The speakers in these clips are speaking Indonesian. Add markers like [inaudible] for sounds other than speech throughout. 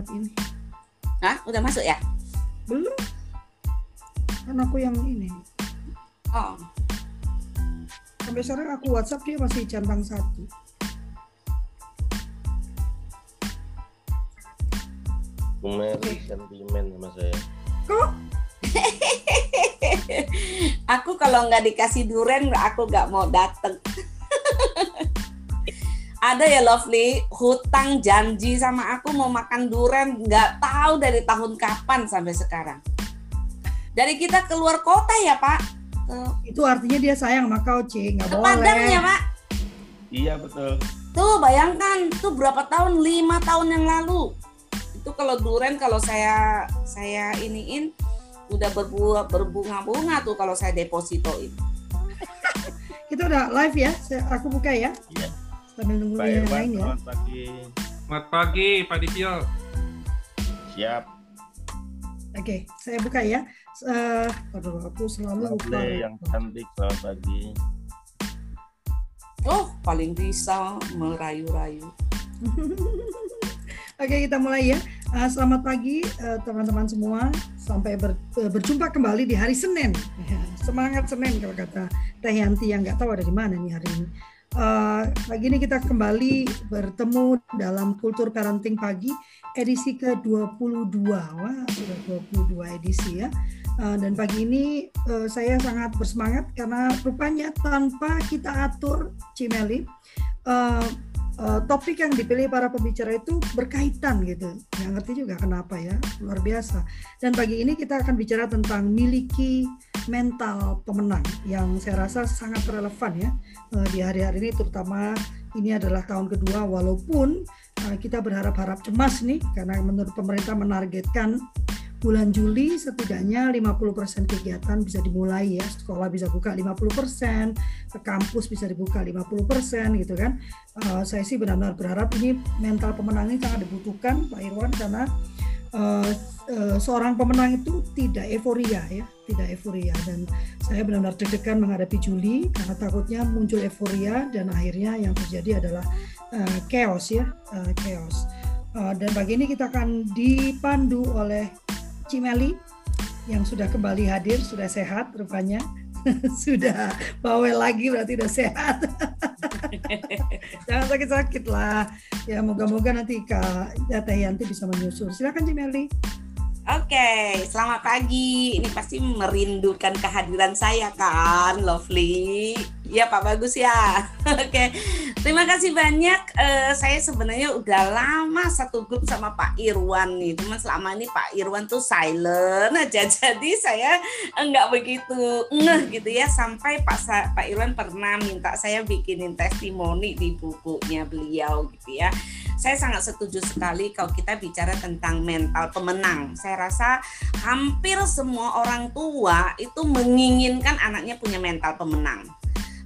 sangat ini. Hah? Udah masuk ya? Belum. Kan aku yang ini. Oh. Sampai sekarang aku WhatsApp dia masih centang satu. Bung Mary sentimen sama saya. Kok? [laughs] aku kalau nggak dikasih duren, aku nggak mau dateng. Ada ya Lovely, hutang janji sama aku mau makan duren, nggak tahu dari tahun kapan sampai sekarang. Dari kita keluar kota ya Pak. Itu artinya dia sayang sama kau, Ci. Nggak boleh. Padang ya Pak. Iya betul. Tuh bayangkan, tuh berapa tahun? Lima tahun yang lalu. Itu kalau duren kalau saya saya iniin udah berbuah berbunga-bunga tuh kalau saya depositoin. [laughs] Kita udah live ya. Saya, aku buka ya. Iya. Sambil nunggu Pak yang lain ya. selamat pagi. Selamat pagi, Pak Ditio. Siap. Oke, saya buka ya. Eh, aduh, aku selalu lupa. Yang cantik, selamat pagi. Oh, paling bisa merayu-rayu. [laughs] Oke, kita mulai ya. Eh, selamat pagi eh, teman-teman semua. Sampai ber- eh, berjumpa kembali di hari Senin. Ya, [laughs] semangat Senin kalau kata Teh Yanti yang nggak tahu ada di mana nih hari ini. Eh, pagi ini kita kembali bertemu dalam Kultur Parenting Pagi edisi ke-22. Wah, sudah 22 edisi ya. Eh, dan pagi ini eh, saya sangat bersemangat karena rupanya tanpa kita atur Cimeli eh, eh, topik yang dipilih para pembicara itu berkaitan gitu. Nggak ngerti juga kenapa ya, luar biasa. Dan pagi ini kita akan bicara tentang miliki mental pemenang yang saya rasa sangat relevan ya eh, di hari-hari ini terutama ini adalah tahun kedua walaupun eh, kita berharap-harap cemas nih karena menurut pemerintah menargetkan bulan Juli setidaknya 50% kegiatan bisa dimulai ya. Sekolah bisa buka 50% ke kampus bisa dibuka 50% gitu kan. Uh, saya sih benar-benar berharap ini mental pemenang ini sangat dibutuhkan Pak Irwan karena uh, uh, seorang pemenang itu tidak euforia ya tidak euforia. Dan saya benar-benar deg-degan menghadapi Juli karena takutnya muncul euforia dan akhirnya yang terjadi adalah uh, chaos ya uh, chaos. Uh, dan pagi ini kita akan dipandu oleh Cimeli yang sudah kembali hadir, sudah sehat rupanya. [laughs] sudah bawel lagi berarti udah sehat. [laughs] Jangan sakit-sakit lah. Ya moga-moga nanti Kak Teh Yanti bisa menyusul. Silakan Cimeli. Oke, selamat pagi. Ini pasti merindukan kehadiran saya kan, Lovely. Ya Pak Bagus ya. [laughs] Oke, terima kasih banyak. Eh, saya sebenarnya udah lama satu grup sama Pak Irwan nih. Cuman selama ini Pak Irwan tuh silent aja. [laughs] Jadi saya nggak begitu ngeh gitu ya. Sampai Pak Sa- Pak Irwan pernah minta saya bikinin testimoni di bukunya beliau gitu ya saya sangat setuju sekali kalau kita bicara tentang mental pemenang. Saya rasa hampir semua orang tua itu menginginkan anaknya punya mental pemenang.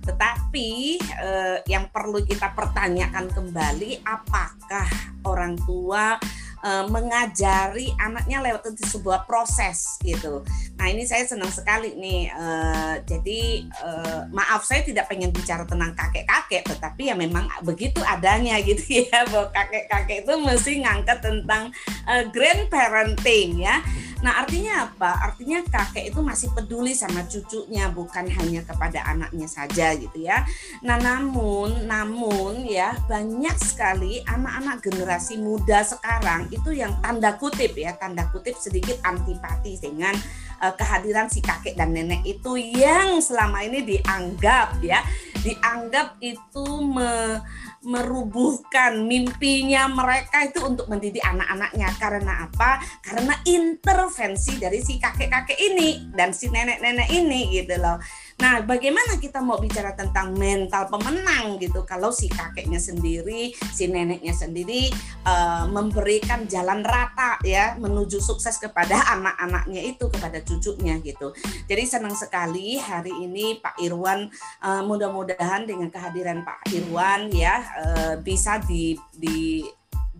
Tetapi eh, yang perlu kita pertanyakan kembali, apakah orang tua eh, mengajari anaknya lewat sebuah proses gitu. Nah ini saya senang sekali nih. eh, jadi eh, maaf saya tidak pengen bicara tentang kakek-kakek, tetapi ya memang begitu adanya [laughs] gitu ya bahwa kakek-kakek itu mesti ngangkat tentang eh, grandparenting ya. Nah artinya apa? Artinya kakek itu masih peduli sama cucunya, bukan hanya kepada anaknya saja gitu ya. Nah namun, namun ya banyak sekali anak-anak generasi muda sekarang itu yang tanda kutip ya, tanda kutip sedikit antipati dengan eh, kehadiran si kakek dan nenek itu yang selama ini dianggap ya, dianggap itu me- merubuhkan mimpinya mereka itu untuk mendidik anak-anaknya karena apa? Karena intervensi dari si kakek-kakek ini dan si nenek-nenek ini gitu loh. Nah, bagaimana kita mau bicara tentang mental pemenang gitu kalau si kakeknya sendiri, si neneknya sendiri eh, memberikan jalan rata ya menuju sukses kepada anak-anaknya itu kepada cucunya gitu. Jadi senang sekali hari ini Pak Irwan eh, mudah-mudahan dengan kehadiran Pak Irwan ya eh, bisa di di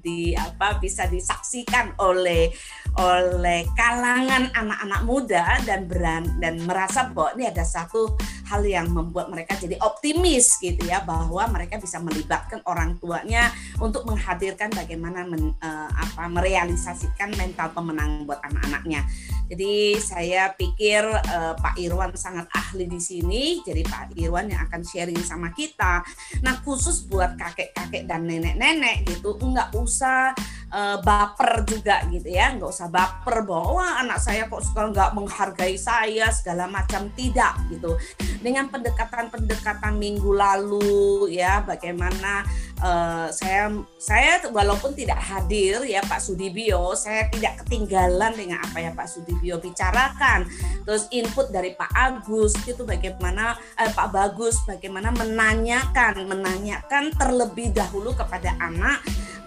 di apa bisa disaksikan oleh oleh kalangan anak-anak muda dan beran dan merasa bahwa ini ada satu hal yang membuat mereka jadi optimis gitu ya bahwa mereka bisa melibatkan orang tuanya untuk menghadirkan bagaimana men, uh, apa merealisasikan mental pemenang buat anak-anaknya. Jadi saya pikir uh, Pak Irwan sangat ahli di sini. Jadi Pak Irwan yang akan sharing sama kita. Nah khusus buat kakek-kakek dan nenek-nenek gitu, nggak usah uh, baper juga gitu ya. Nggak usah baper bahwa anak saya kok sekarang nggak menghargai saya segala macam. Tidak gitu. Dengan pendekatan-pendekatan minggu lalu ya bagaimana uh, saya saya walaupun tidak hadir ya Pak Sudibyo saya tidak ketinggalan dengan apa yang Pak Sudibyo bicarakan. Terus input dari Pak Agus itu bagaimana eh, Pak Bagus bagaimana menanyakan menanyakan terlebih dahulu kepada anak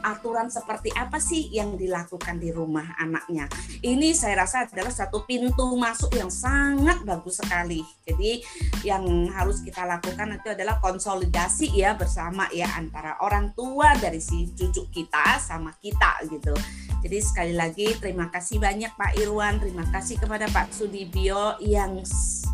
aturan seperti apa sih yang dilakukan di rumah anaknya. Ini saya rasa adalah satu pintu masuk yang sangat bagus sekali. Jadi yang harus kita lakukan itu adalah konsolidasi ya bersama ya antara orang tua dari si cucu kita sama kita gitu. Jadi sekali lagi terima kasih banyak Pak Irwan, terima kasih kepada Pak Sudibyo yang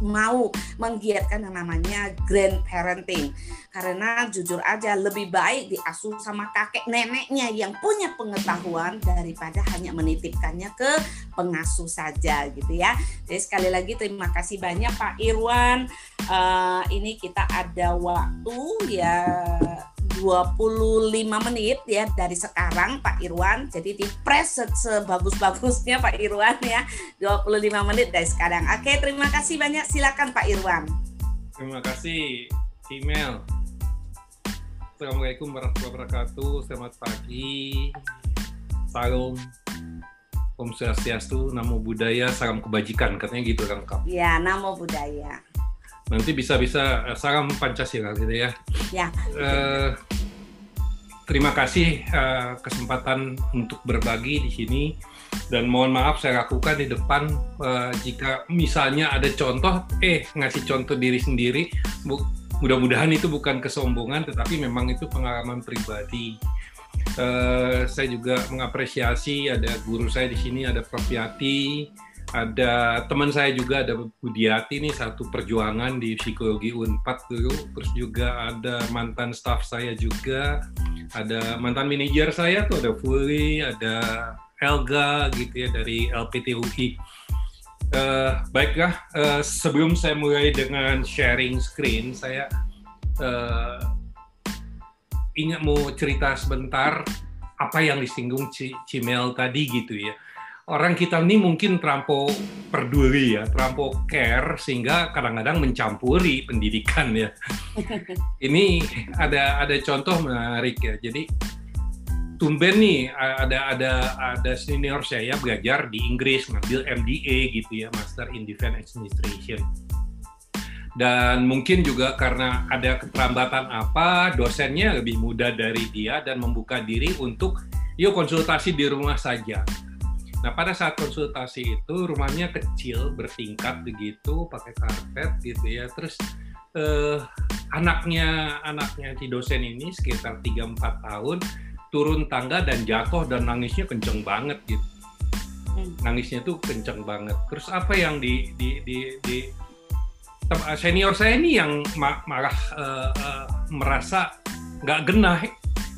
mau menggiatkan yang namanya grandparenting. Karena jujur aja lebih baik diasuh sama kakek neneknya yang punya pengetahuan daripada hanya menitipkannya ke pengasuh saja gitu ya. Jadi sekali lagi terima kasih banyak Pak Irwan. Uh, ini kita ada waktu ya 25 menit ya dari sekarang Pak Irwan. Jadi di press sebagus-bagusnya Pak Irwan ya. 25 menit dari sekarang. Oke, terima kasih banyak. Silakan Pak Irwan. Terima kasih email. Assalamualaikum warahmatullahi wabarakatuh. Selamat pagi. Salam. Om Swastiastu, Namo Buddhaya, salam kebajikan, katanya gitu Kak? Ya, Namo Buddhaya nanti bisa-bisa uh, salam Pancasila gitu ya. Ya. Uh, terima kasih uh, kesempatan untuk berbagi di sini dan mohon maaf saya lakukan di depan uh, jika misalnya ada contoh eh ngasih contoh diri sendiri mudah-mudahan itu bukan kesombongan tetapi memang itu pengalaman pribadi. Uh, saya juga mengapresiasi ada guru saya di sini ada Prof. Yati ada teman saya juga ada Budiati nih satu perjuangan di psikologi Unpad dulu. Terus juga ada mantan staff saya juga ada mantan manajer saya tuh ada Fuli ada Elga gitu ya dari LPT UI uh, baiklah uh, sebelum saya mulai dengan sharing screen saya uh, ingat mau cerita sebentar apa yang disinggung Cimel tadi gitu ya orang kita ini mungkin terlampau peduli ya, terlampau care sehingga kadang-kadang mencampuri pendidikan ya. [laughs] Ini ada ada contoh menarik ya. Jadi tumben nih ada ada ada senior saya belajar di Inggris ngambil MBA gitu ya, Master in Defense Administration. Dan mungkin juga karena ada keterlambatan apa, dosennya lebih muda dari dia dan membuka diri untuk yuk konsultasi di rumah saja. Nah pada saat konsultasi itu rumahnya kecil bertingkat begitu pakai karpet gitu ya. Terus eh, anaknya anaknya si dosen ini sekitar 3-4 tahun turun tangga dan jatuh dan nangisnya kenceng banget gitu. Hmm. nangisnya tuh kenceng banget. Terus apa yang di di di, di senior saya ini yang malah uh, uh, merasa nggak genah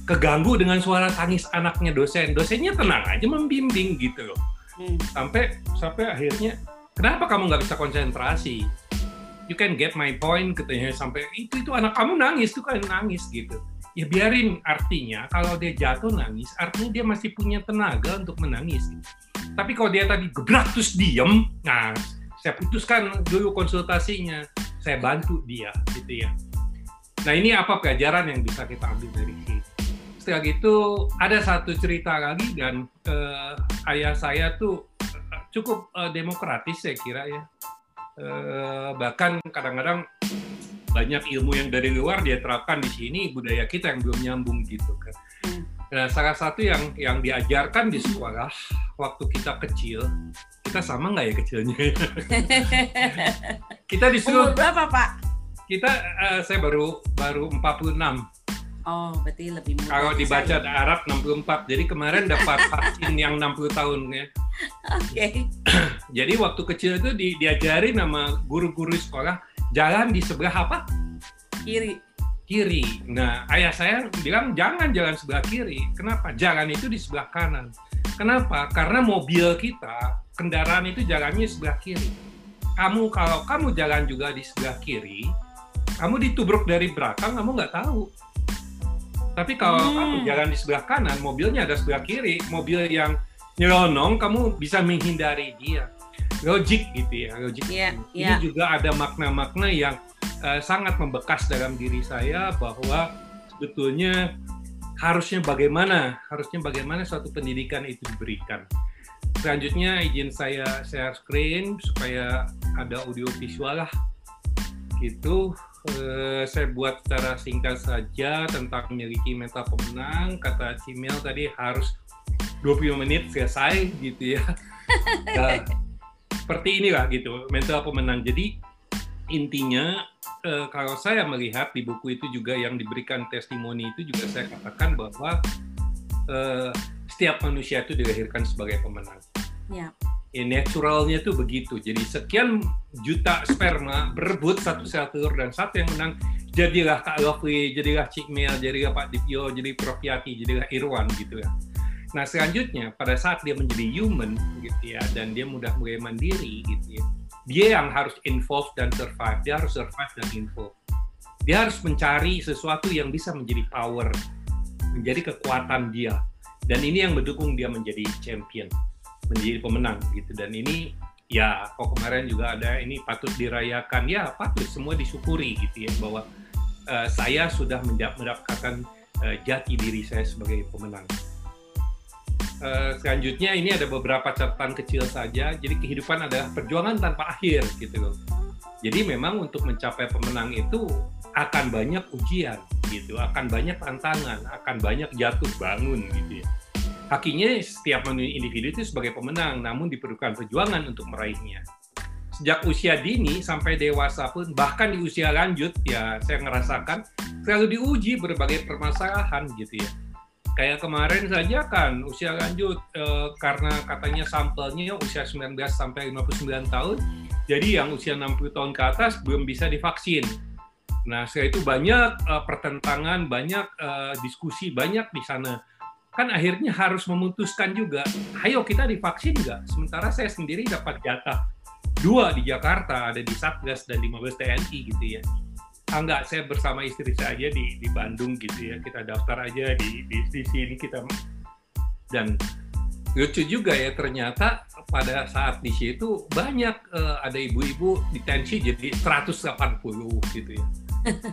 keganggu dengan suara tangis anaknya dosen. Dosennya tenang aja membimbing gitu loh. Hmm. Sampai sampai akhirnya kenapa kamu nggak bisa konsentrasi? You can get my point katanya sampai itu itu anak kamu nangis tuh kan nangis gitu. Ya biarin artinya kalau dia jatuh nangis artinya dia masih punya tenaga untuk menangis. Tapi kalau dia tadi gebrak terus diem, nah saya putuskan dulu konsultasinya, saya bantu dia gitu ya. Nah ini apa pelajaran yang bisa kita ambil dari sini? setelah gitu ada satu cerita lagi dan uh, ayah saya tuh eh, cukup uh, demokratis saya kira ya uh, bahkan kadang-kadang banyak ilmu yang dari luar dia terapkan di sini budaya kita yang belum nyambung gitu kan nah salah satu yang yang diajarkan di sekolah waktu kita kecil kita sama nggak ya kecilnya [laughs] kita disuruh Umur berapa pak kita uh, saya baru baru 46 Oh, berarti lebih muda. Kalau dibaca di Arab 64. Jadi kemarin dapat [laughs] vaksin yang 60 tahun ya. Oke. Okay. [clears throat] Jadi waktu kecil itu di, diajari nama guru-guru sekolah jalan di sebelah apa? Kiri. Kiri. Nah, ayah saya bilang jangan jalan sebelah kiri. Kenapa? Jalan itu di sebelah kanan. Kenapa? Karena mobil kita, kendaraan itu jalannya sebelah kiri. Kamu kalau kamu jalan juga di sebelah kiri, kamu ditubruk dari belakang, kamu nggak tahu. Tapi kalau Hmm. kamu jalan di sebelah kanan, mobilnya ada sebelah kiri, mobil yang nyelonong, kamu bisa menghindari dia. Logik gitu ya, logik. Iya, Ini iya. juga ada makna-makna yang eh, sangat membekas dalam diri saya bahwa sebetulnya harusnya bagaimana, harusnya bagaimana suatu pendidikan itu diberikan. Selanjutnya izin saya share screen supaya ada audio visual lah. Gitu. Eh, saya buat secara singkat saja tentang memiliki mental pemenang. Kata Cimel tadi harus 20 menit selesai gitu ya. [laughs] Nah, seperti inilah gitu mental pemenang. Jadi intinya eh, kalau saya melihat di buku itu juga yang diberikan testimoni itu juga saya katakan bahwa eh, setiap manusia itu dilahirkan sebagai pemenang. Ya. Ya, naturalnya tuh begitu. Jadi sekian juta sperma berebut satu sel telur dan satu yang menang. Jadilah Kak Lovely, jadilah Cik Mel, jadilah Pak Dipio, jadi Prof Yati, jadilah Irwan gitu ya. Nah selanjutnya pada saat dia menjadi human gitu ya dan dia mudah mulai mandiri gitu ya, dia yang harus involve dan survive, dia harus survive dan involve. Dia harus mencari sesuatu yang bisa menjadi power, menjadi kekuatan dia. Dan ini yang mendukung dia menjadi champion, menjadi pemenang gitu. Dan ini ya kok kemarin juga ada ini patut dirayakan ya patut semua disyukuri gitu ya bahwa eh, saya sudah menda- mendapatkan eh, jati diri saya sebagai pemenang. Eh, selanjutnya ini ada beberapa catatan kecil saja. Jadi kehidupan adalah perjuangan tanpa akhir gitu loh. Jadi memang untuk mencapai pemenang itu akan banyak ujian gitu, akan banyak tantangan, akan banyak jatuh bangun gitu ya. Hakinya setiap individu itu sebagai pemenang, namun diperlukan perjuangan untuk meraihnya. Sejak usia dini sampai dewasa pun, bahkan di usia lanjut, ya saya ngerasakan selalu diuji berbagai permasalahan gitu ya kayak kemarin saja kan usia lanjut eh, karena katanya sampelnya usia 19 sampai 59 tahun jadi yang usia 60 tahun ke atas belum bisa divaksin nah setelah itu banyak eh, pertentangan banyak eh, diskusi banyak di sana. Kan akhirnya harus memutuskan juga ayo kita divaksin nggak? Sementara saya sendiri dapat jatah dua di Jakarta ada di Satgas dan di Mabes TNI gitu ya. Ah enggak saya bersama istri saya aja di di Bandung gitu ya. Kita daftar aja di di, di sini kita. Dan lucu juga ya ternyata pada saat di situ banyak eh, ada ibu-ibu ditensi jadi 180 gitu ya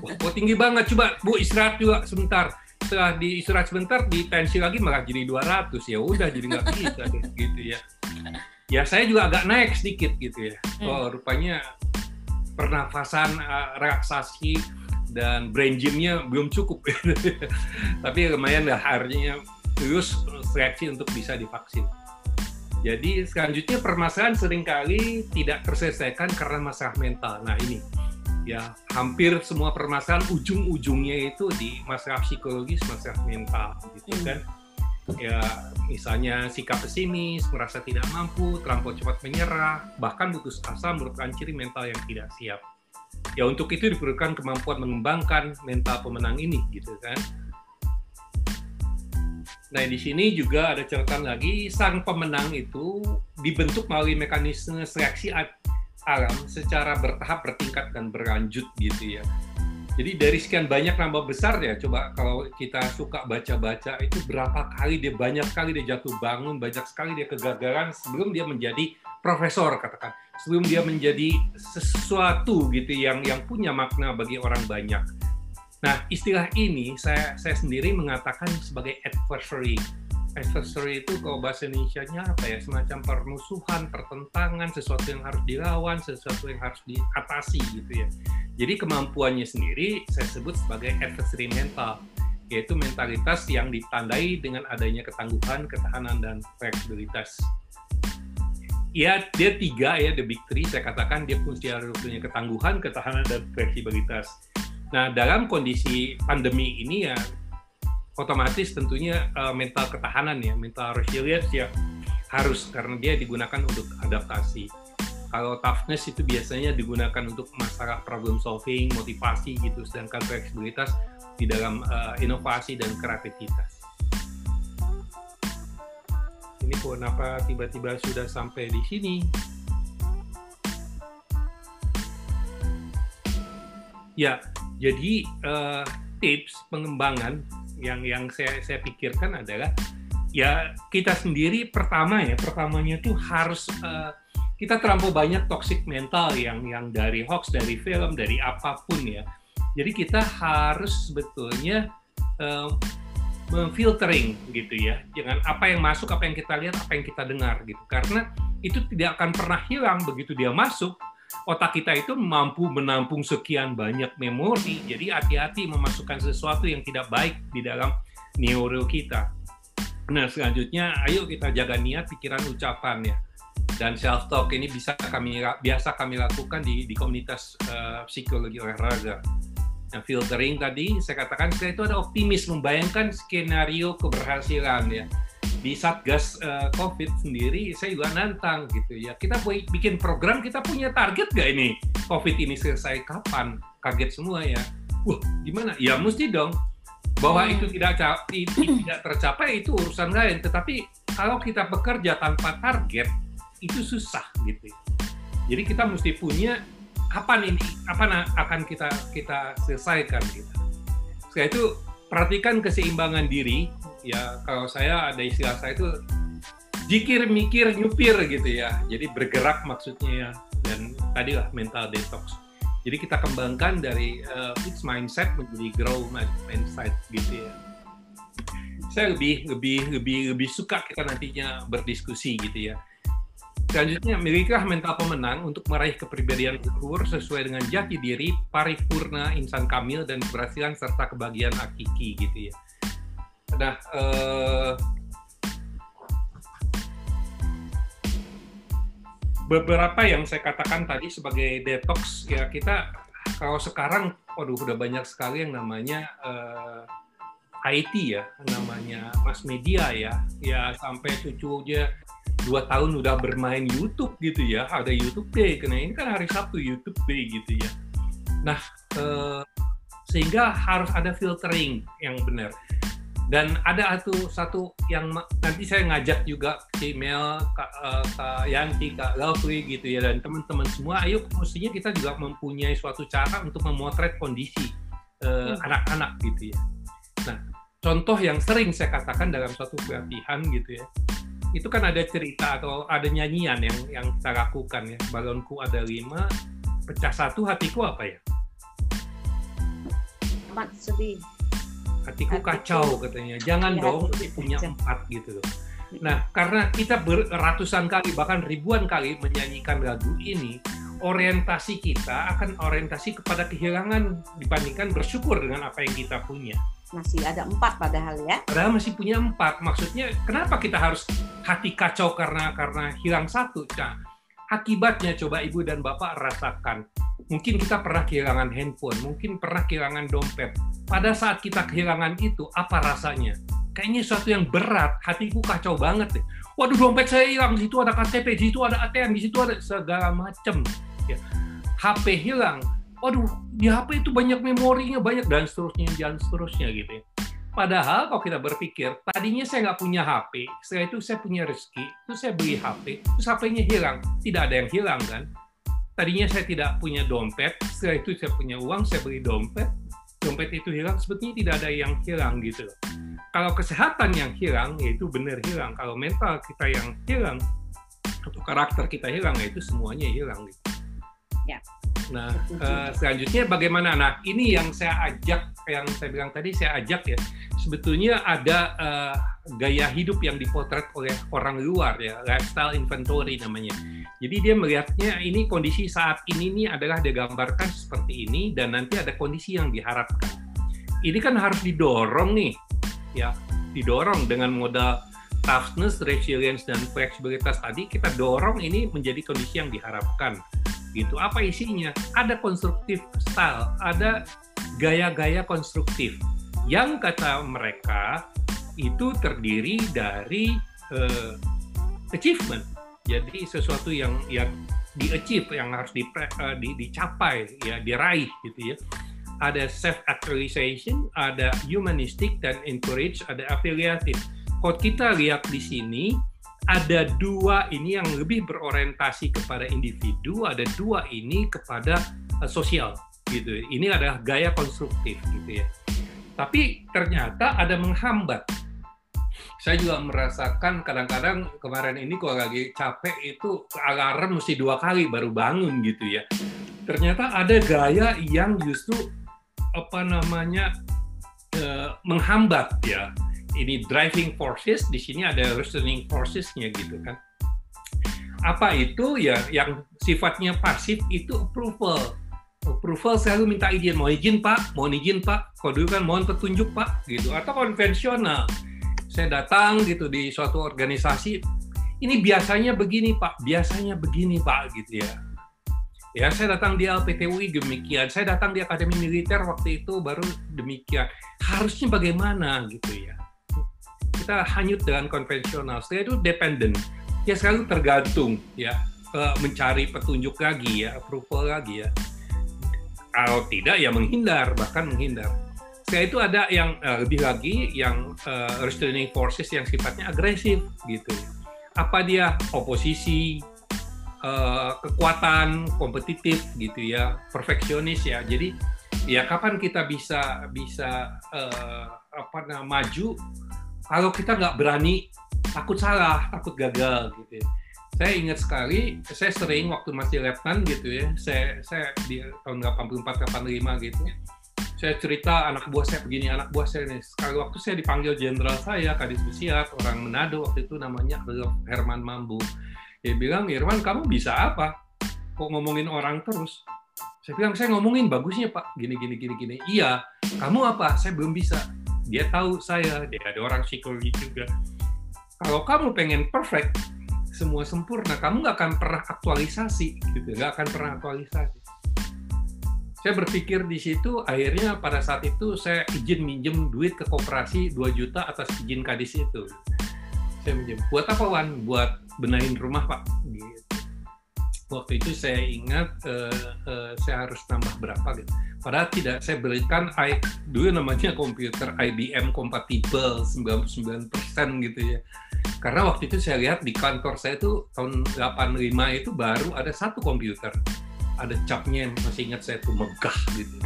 wah kok tinggi banget. Coba bu istirahat juga sebentar. Setelah di istirahat sebentar di tensi lagi malah jadi 200 ya udah jadi nggak bisa deh gitu ya. Ya saya juga agak naik sedikit gitu ya. Oh rupanya pernafasan uh, relaksasi dan brain gymnya belum cukup. [laughs] Tapi lumayan lah akhirnya terus seleksi untuk bisa divaksin. Jadi selanjutnya permasalahan sering kali tidak terselesaikan karena masalah mental. Nah ini ya hampir semua permasalahan ujung-ujungnya itu di masalah psikologis masalah mental gitu Hmm. kan ya misalnya sikap pesimis, merasa tidak mampu, terlampau cepat menyerah, bahkan putus asa merupakan ciri mental yang tidak siap. Ya untuk itu diperlukan kemampuan mengembangkan mental pemenang ini gitu kan. Nah di sini juga ada catatan lagi sang pemenang itu dibentuk melalui mekanisme seleksi alam secara bertahap, bertingkat dan berlanjut gitu ya. Jadi dari sekian banyak nama besar ya, coba kalau kita suka baca-baca itu berapa kali dia banyak kali dia jatuh bangun, banyak sekali dia kegagalan sebelum dia menjadi profesor katakan, sebelum dia menjadi sesuatu gitu yang yang punya makna bagi orang banyak. Nah istilah ini saya saya sendiri mengatakan sebagai adversary. Adversary itu kalau bahasa Indonesia-nya apa ya semacam permusuhan, pertentangan, sesuatu yang harus dilawan, sesuatu yang harus diatasi gitu ya. Jadi kemampuannya sendiri saya sebut sebagai adversary mental, yaitu mentalitas yang ditandai dengan adanya ketangguhan, ketahanan, dan fleksibilitas. Ya, dia tiga ya, the big three, saya katakan dia punya, ketangguhan, ketahanan, dan fleksibilitas. Nah, dalam kondisi pandemi ini ya, otomatis tentunya uh, mental ketahanan ya, mental resilience ya harus, karena dia digunakan untuk adaptasi. Kalau toughness itu biasanya digunakan untuk masalah problem solving, motivasi gitu, sedangkan fleksibilitas di dalam uh, inovasi dan kreativitas. Ini kenapa tiba-tiba sudah sampai di sini? Ya, jadi uh, tips pengembangan yang yang saya saya pikirkan adalah ya kita sendiri pertama ya pertamanya tuh harus uh, kita terlampau banyak toxic mental yang yang dari hoax, dari film, dari apa pun ya. Jadi kita harus sebetulnya uh, memfiltering gitu ya. Jangan apa yang masuk, apa yang kita lihat, apa yang kita dengar gitu. Karena itu tidak akan pernah hilang begitu dia masuk. Otak kita itu mampu menampung sekian banyak memori. Jadi hati-hati memasukkan sesuatu yang tidak baik di dalam neuro kita. Nah, selanjutnya ayo kita jaga niat, pikiran, ucapan ya dan self talk ini bisa kami biasa kami lakukan di di komunitas uh, psikologi olahraga. Nah, filtering tadi saya katakan saya itu ada optimis membayangkan skenario keberhasilan ya. Di Satgas uh, COVID sendiri saya juga nantang gitu ya. Kita bikin program kita punya target gak ini COVID ini selesai kapan? Kaget semua ya. Wah, gimana? Ya mesti dong bahwa hmm. itu tidak [clears throat] tidak tercapai itu urusan lain. Tetapi kalau kita bekerja tanpa target, itu susah gitu. Jadi kita mesti punya kapan ini apa akan kita kita selesaikan gitu. Setelah itu perhatikan keseimbangan diri ya kalau saya ada istilah saya itu jikir mikir nyupir gitu ya. Jadi bergerak maksudnya ya dan tadilah mental detox. Jadi kita kembangkan dari uh, fixed mindset menjadi grow mindset gitu ya. Saya lebih lebih lebih lebih suka kita nantinya berdiskusi gitu ya Selanjutnya, milikilah mental pemenang untuk meraih kepribadian luhur sesuai dengan jati diri, paripurna, insan kamil, dan keberhasilan serta kebahagiaan hakiki gitu ya. Nah, eh, beberapa yang saya katakan tadi sebagai detox ya kita kalau sekarang, waduh udah banyak sekali yang namanya eh, IT ya, namanya mass media ya, ya sampai cucunya dua tahun udah bermain YouTube gitu ya ada YouTube Day. Karena ini kan hari Sabtu YouTube Day gitu ya. Nah eh, sehingga harus ada filtering yang benar dan ada satu satu yang nanti saya ngajak juga ke email Kak, uh, Kak Yanti, Kak Lovely gitu ya dan teman-teman semua. Ayo mestinya kita juga mempunyai suatu cara untuk memotret kondisi uh, anak-anak gitu ya. Nah contoh yang sering saya katakan dalam suatu pelatihan gitu ya itu kan ada cerita atau ada nyanyian yang yang kita lakukan ya. Balonku ada lima pecah satu hatiku apa ya? Amat sedih hatiku, kacau katanya jangan ya, dong punya empat gitu loh nah karena kita beratusan kali bahkan ribuan kali menyanyikan lagu ini orientasi kita akan orientasi kepada kehilangan dibandingkan bersyukur dengan apa yang kita punya masih ada empat padahal ya. Padahal masih punya empat. Maksudnya kenapa kita harus hati kacau karena karena hilang satu? Nah, akibatnya coba ibu dan bapak rasakan. Mungkin kita pernah kehilangan handphone, mungkin pernah kehilangan dompet. Pada saat kita kehilangan itu, apa rasanya? Kayaknya sesuatu yang berat, hatiku kacau banget deh. Waduh dompet saya hilang, di situ ada KTP, di situ ada ATM, di situ ada segala macam. Ya. HP hilang, waduh di HP itu banyak memorinya banyak dan seterusnya dan seterusnya gitu ya. Padahal kalau kita berpikir, tadinya saya nggak punya HP, setelah itu saya punya rezeki, terus saya beli HP, terus HP-nya hilang. Tidak ada yang hilang kan? Tadinya saya tidak punya dompet, setelah itu saya punya uang, saya beli dompet, dompet itu hilang, sebetulnya tidak ada yang hilang gitu. Kalau kesehatan yang hilang, yaitu benar hilang. Kalau mental kita yang hilang, atau karakter kita hilang, yaitu semuanya hilang gitu. Ya. Nah, uh, selanjutnya bagaimana? Nah, ini yang saya ajak, yang saya bilang tadi saya ajak ya. Sebetulnya ada uh, gaya hidup yang dipotret oleh orang luar ya, lifestyle inventory namanya. Jadi dia melihatnya ini kondisi saat ini nih adalah digambarkan seperti ini dan nanti ada kondisi yang diharapkan. Ini kan harus didorong nih, ya, didorong dengan modal toughness, resilience dan fleksibilitas tadi kita dorong ini menjadi kondisi yang diharapkan gitu. Apa isinya? Ada konstruktif style, ada gaya-gaya konstruktif yang kata mereka itu terdiri dari uh, achievement. Jadi sesuatu yang yang di achieve yang harus di, uh, di, dicapai ya diraih gitu ya ada self actualization ada humanistic dan encourage ada affiliative kalau kita lihat di sini ada dua ini yang lebih berorientasi kepada individu ada dua ini kepada uh, sosial gitu ini adalah gaya konstruktif gitu ya tapi ternyata ada menghambat saya juga merasakan kadang-kadang kemarin ini kalau lagi capek itu alarm mesti dua kali baru bangun gitu ya. Ternyata ada gaya yang justru apa namanya eh, menghambat ya. Ini driving forces di sini ada restraining forcesnya gitu kan. Apa itu ya yang sifatnya pasif itu approval. Approval selalu minta izin, mau izin pak, mau izin pak, kalau dulu kan mohon petunjuk pak, gitu. Atau konvensional, saya datang gitu di suatu organisasi ini biasanya begini Pak, biasanya begini Pak gitu ya. Ya, saya datang di LPTUI demikian, saya datang di Akademi Militer waktu itu baru demikian. Harusnya bagaimana gitu ya. Kita hanyut dengan konvensional, saya itu dependent. Ya selalu tergantung ya mencari petunjuk lagi ya, approval lagi ya. Kalau tidak ya menghindar, bahkan menghindar setelah itu ada yang uh, lebih lagi yang uh, restraining forces yang sifatnya agresif gitu. Apa dia oposisi, uh, kekuatan, kompetitif gitu ya, perfeksionis ya. Jadi ya kapan kita bisa bisa uh, apa namanya maju kalau kita nggak berani takut salah, takut gagal gitu. Ya. Saya ingat sekali, saya sering waktu masih letnan gitu ya, saya saya di tahun 84 85 gitu saya cerita anak buah saya begini, anak buah saya ini. Sekali waktu saya dipanggil jenderal saya, Kadis Besiat, orang Manado waktu itu namanya Herman Mambu. Dia bilang, Irwan kamu bisa apa? Kok ngomongin orang terus? Saya bilang, saya ngomongin bagusnya Pak, gini, gini, gini, gini. Iya, kamu apa? Saya belum bisa. Dia tahu saya, dia ada orang psikologi juga. Kalau kamu pengen perfect, semua sempurna, kamu nggak akan pernah aktualisasi, gitu. Nggak akan pernah aktualisasi saya berpikir di situ akhirnya pada saat itu saya izin minjem duit ke koperasi 2 juta atas izin kadis itu saya minjem buat apa Wan buat benahin rumah Pak gitu. Waktu itu saya ingat uh, uh, saya harus nambah berapa gitu. Padahal tidak saya belikan I, dulu namanya komputer IBM kompatibel 99% gitu ya. Karena waktu itu saya lihat di kantor saya itu tahun 85 itu baru ada satu komputer. Ada capnya yang masih ingat saya tuh megah gitu.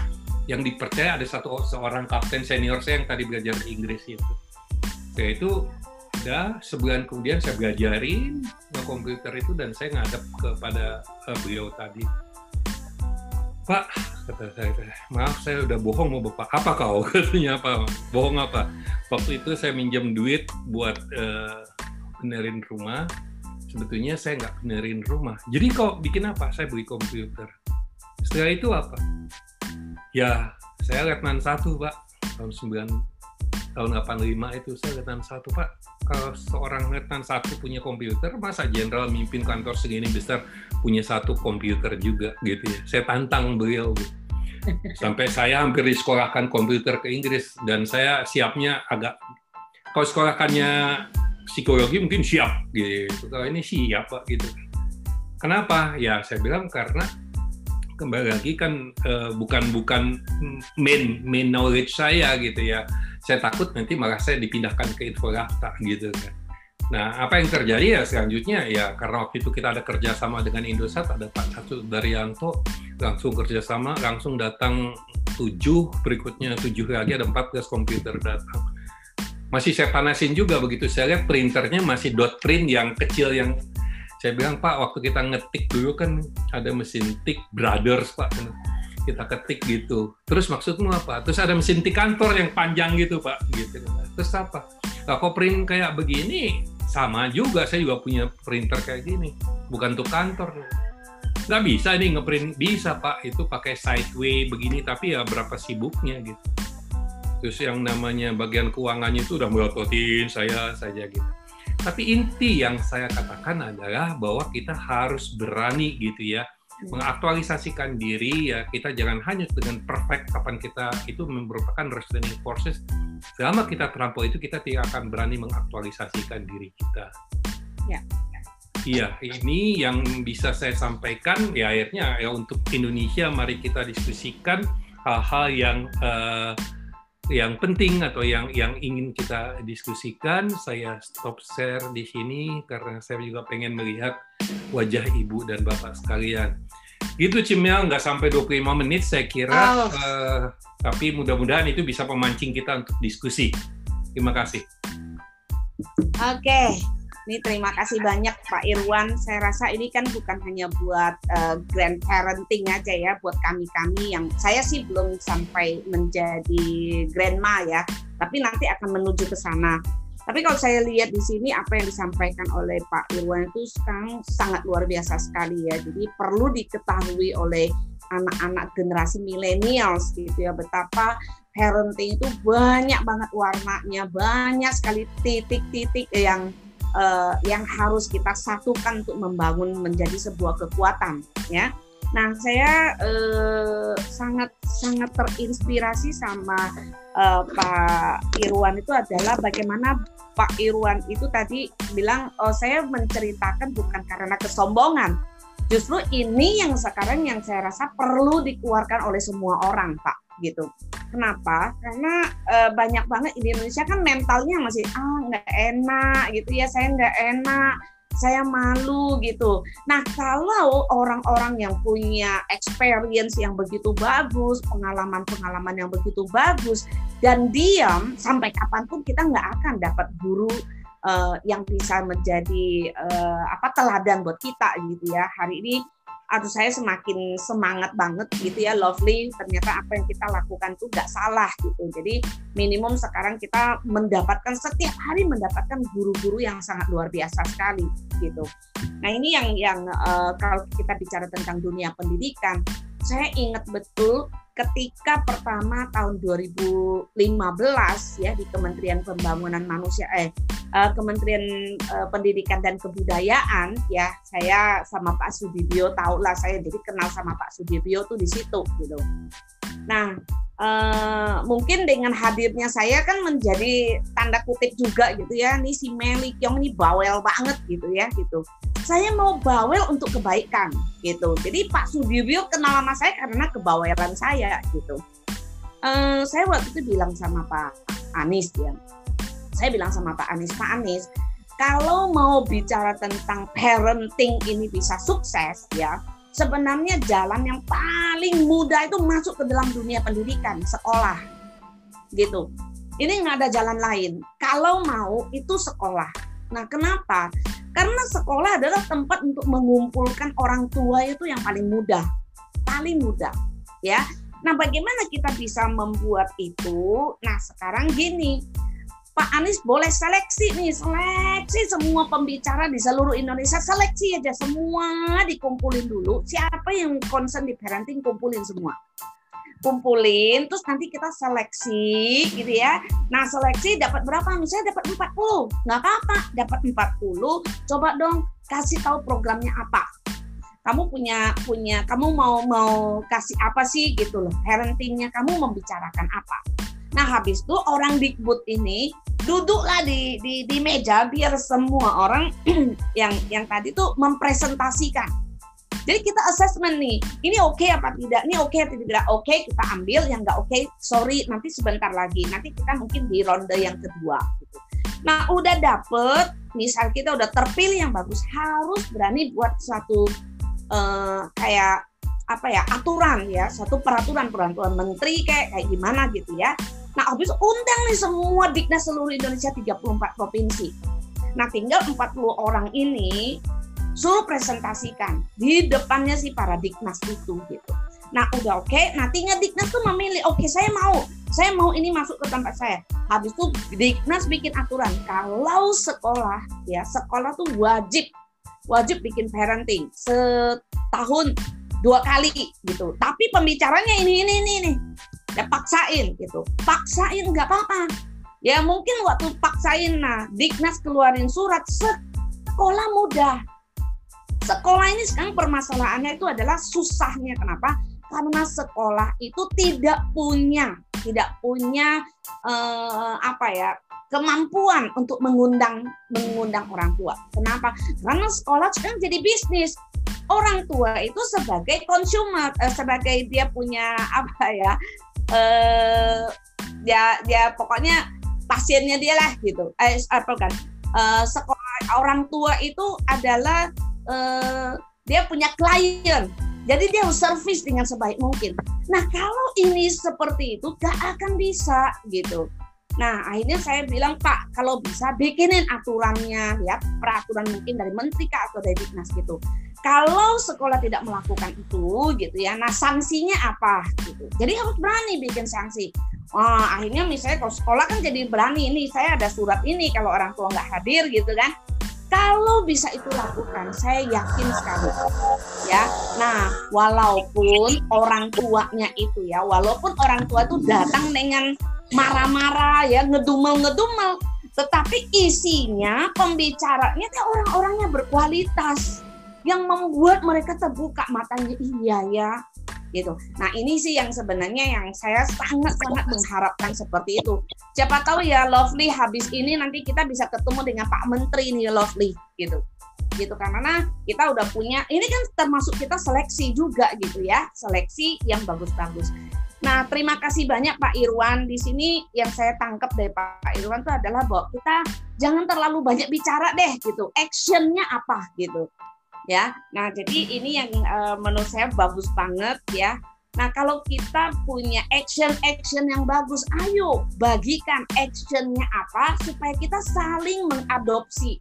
Yang dipercaya ada satu seorang kapten senior saya yang tadi belajar Inggris itu. Saya itu udah sebulan kemudian saya belajarin komputer itu dan saya ngadep kepada uh, beliau tadi Pak kata saya maaf saya udah bohong mau bapak apa kau [laughs] katanya apa bohong apa waktu itu saya minjem duit buat uh, benerin rumah sebetulnya saya nggak benerin rumah. Jadi kok bikin apa? Saya beli komputer. Setelah itu apa? Ya, saya letnan satu pak tahun 9 tahun 85 itu saya letnan satu pak. Kalau seorang letnan satu punya komputer, masa jenderal mimpin kantor segini besar punya satu komputer juga gitu ya. Saya tantang beliau gitu. [laughs] Sampai saya hampir disekolahkan komputer ke Inggris dan saya siapnya agak kalau sekolahkannya psikologi mungkin siap gitu kalau ini siap pak gitu kenapa ya saya bilang karena kembali lagi kan uh, bukan bukan main main knowledge saya gitu ya. Saya takut nanti malah saya dipindahkan ke infodata gitu kan. Nah apa yang terjadi ya selanjutnya? Ya karena waktu itu kita ada kerjasama dengan Indosat ada Pak Satu Daryanto langsung kerjasama langsung datang tujuh berikutnya tujuh lagi ada 14 komputer datang. Masih saya panasin juga begitu. Saya lihat printernya masih dot print yang kecil yang saya bilang Pak waktu kita ngetik dulu kan ada mesin tik Brothers Pak. Kita ketik gitu. Terus maksudmu apa? Terus ada mesin tik kantor yang panjang gitu Pak. Gitu. Terus apa? Nah, kok print kayak begini? Sama juga saya juga punya printer kayak gini. Bukan untuk kantor. Nggak bisa ini ngeprint. Bisa Pak. Itu pakai sideway begini tapi ya berapa sibuknya gitu. Terus yang namanya bagian keuangannya itu udah melototin saya saja gitu tapi inti yang saya katakan adalah bahwa kita harus berani gitu ya hmm. mengaktualisasikan diri ya. Kita jangan hanya dengan perfect kapan kita itu merupakan restraining forces. Selama kita terlampau itu kita tidak akan berani mengaktualisasikan diri kita. Ya. Iya, ini yang bisa saya sampaikan. Ya akhirnya ya untuk Indonesia mari kita diskusikan hal-hal yang uh, yang penting atau yang yang ingin kita diskusikan. Saya stop share di sini karena saya juga pengen melihat wajah ibu dan bapak sekalian. Gitu Cimel, nggak sampai 25 menit saya kira, oh. uh, tapi mudah-mudahan itu bisa memancing kita untuk diskusi. Terima kasih. Oke, okay. Ini terima kasih banyak Pak Irwan. Saya rasa ini kan bukan hanya buat uh, grandparenting aja ya, buat kami-kami yang saya sih belum sampai menjadi grandma ya, tapi nanti akan menuju ke sana. Tapi kalau saya lihat di sini apa yang disampaikan oleh Pak Irwan itu sekarang sangat luar biasa sekali ya. Jadi perlu diketahui oleh anak-anak generasi millennials gitu ya betapa parenting itu banyak banget warnanya, banyak sekali titik-titik yang uh, yang harus kita satukan untuk membangun menjadi sebuah kekuatan ya. Nah, saya uh, sangat sangat terinspirasi sama uh, Pak Irwan itu adalah bagaimana Pak Irwan itu tadi bilang oh saya menceritakan bukan karena kesombongan. Justru ini yang sekarang yang saya rasa perlu dikeluarkan oleh semua orang, Pak gitu. Kenapa? Karena e, banyak banget di Indonesia kan mentalnya masih ah nggak enak gitu ya, saya nggak enak, saya malu gitu. Nah kalau orang-orang yang punya experience yang begitu bagus, pengalaman-pengalaman yang begitu bagus, dan diam sampai kapan pun kita nggak akan dapat guru uh, yang bisa menjadi uh, apa teladan buat kita gitu ya. Hari ini aduh saya semakin semangat banget gitu ya lovely ternyata apa yang kita lakukan itu nggak salah gitu. Jadi minimum sekarang kita mendapatkan setiap hari mendapatkan guru-guru yang sangat luar biasa sekali gitu. Nah ini yang yang uh, kalau kita bicara tentang dunia pendidikan saya ingat betul ketika pertama tahun 2015 ya di Kementerian Pembangunan Manusia eh uh, Kementerian uh, Pendidikan dan Kebudayaan ya saya sama Pak Sudibyo tahu lah saya jadi kenal sama Pak Sudibyo tuh di situ gitu. Nah uh, mungkin dengan hadirnya saya kan menjadi tanda kutip juga gitu ya nih si Meli Kyong ini bawel banget gitu ya gitu saya mau bawel untuk kebaikan gitu. Jadi Pak Sudibyo kenal sama saya karena kebawelan saya gitu. Uh, saya waktu itu bilang sama Pak Anies ya. Saya bilang sama Pak Anies, Pak Anies, kalau mau bicara tentang parenting ini bisa sukses ya, sebenarnya jalan yang paling mudah itu masuk ke dalam dunia pendidikan, sekolah. Gitu. Ini nggak ada jalan lain. Kalau mau itu sekolah. Nah, kenapa? Karena sekolah adalah tempat untuk mengumpulkan orang tua itu yang paling mudah, paling mudah, ya. Nah, bagaimana kita bisa membuat itu? Nah, sekarang gini, Pak Anies boleh seleksi nih, seleksi semua pembicara di seluruh Indonesia, seleksi aja semua dikumpulin dulu. Siapa yang concern di parenting, kumpulin semua. Kumpulin terus nanti kita seleksi gitu ya. Nah seleksi dapat berapa? Misalnya dapat 40 nggak apa-apa dapat 40 coba dong kasih tahu programnya apa. Kamu punya punya kamu mau mau kasih apa sih gitu loh. Parentingnya kamu membicarakan apa nah habis itu orang dikbud ini duduklah di, di di meja biar semua orang [clears throat] yang yang tadi tuh mempresentasikan jadi kita assessment nih, ini oke okay apa tidak, ini oke okay atau tidak oke okay, kita ambil, yang nggak oke okay, sorry nanti sebentar lagi, nanti kita mungkin di ronde yang kedua. Gitu. Nah udah dapet, misal kita udah terpilih yang bagus, harus berani buat suatu uh, kayak apa ya aturan ya, satu peraturan peraturan menteri kayak kayak gimana gitu ya. Nah habis undang nih semua diknas seluruh Indonesia 34 provinsi. Nah tinggal 40 orang ini suruh presentasikan di depannya si paradigmas itu gitu. Nah udah oke, okay, nanti Diknas tuh memilih, oke okay, saya mau, saya mau ini masuk ke tempat saya. Habis itu Diknas bikin aturan, kalau sekolah ya sekolah tuh wajib wajib bikin parenting setahun dua kali gitu. Tapi pembicaranya ini ini ini nih, ya paksain gitu, paksain nggak apa-apa. Ya mungkin waktu paksain, nah Diknas keluarin surat sekolah mudah sekolah ini sekarang permasalahannya itu adalah susahnya kenapa? Karena sekolah itu tidak punya tidak punya eh, apa ya kemampuan untuk mengundang mengundang orang tua. Kenapa? Karena sekolah sekarang jadi bisnis. Orang tua itu sebagai konsumer, eh, sebagai dia punya apa ya? Eh, dia dia pokoknya pasiennya dia lah gitu. Eh, apa kan? Eh, sekolah orang tua itu adalah eh, dia punya klien. Jadi dia harus service dengan sebaik mungkin. Nah kalau ini seperti itu gak akan bisa gitu. Nah, akhirnya saya bilang, Pak, kalau bisa bikinin aturannya, ya, peraturan mungkin dari menteri atau dari dinas gitu. Kalau sekolah tidak melakukan itu, gitu ya, nah sanksinya apa? Gitu. Jadi harus berani bikin sanksi. Wah, akhirnya misalnya kalau sekolah kan jadi berani ini, saya ada surat ini kalau orang tua nggak hadir gitu kan. Kalau bisa itu lakukan, saya yakin sekali. Ya, nah walaupun orang tuanya itu ya, walaupun orang tua itu datang dengan marah-marah ya ngedumel-ngedumel tetapi isinya pembicaranya orang-orangnya berkualitas yang membuat mereka terbuka matanya iya ya gitu. Nah ini sih yang sebenarnya yang saya sangat-sangat mengharapkan seperti itu. Siapa tahu ya Lovely habis ini nanti kita bisa ketemu dengan Pak Menteri nih Lovely gitu gitu karena kita udah punya ini kan termasuk kita seleksi juga gitu ya seleksi yang bagus-bagus Nah, terima kasih banyak Pak Irwan. Di sini yang saya tangkap dari Pak Irwan itu adalah bahwa kita jangan terlalu banyak bicara deh gitu. Actionnya apa gitu. Ya. Nah, jadi ini yang uh, menurut saya bagus banget ya. Nah, kalau kita punya action-action yang bagus, ayo bagikan actionnya apa supaya kita saling mengadopsi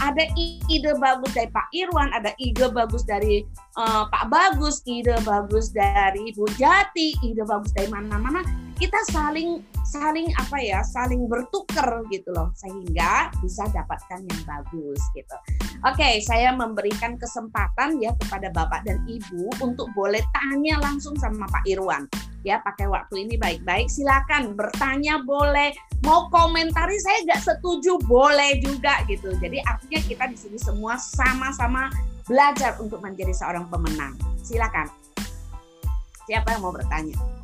ada ide bagus dari Pak Irwan, ada ide bagus dari uh, Pak Bagus, ide bagus dari Ibu Jati, ide bagus dari mana-mana. Kita saling saling apa ya, saling bertukar gitu loh, sehingga bisa dapatkan yang bagus gitu. Oke, saya memberikan kesempatan ya kepada Bapak dan Ibu untuk boleh tanya langsung sama Pak Irwan. Ya pakai waktu ini baik-baik silakan bertanya boleh mau komentari saya nggak setuju boleh juga gitu. Jadi artinya kita di sini semua sama-sama belajar untuk menjadi seorang pemenang. Silakan. Siapa yang mau bertanya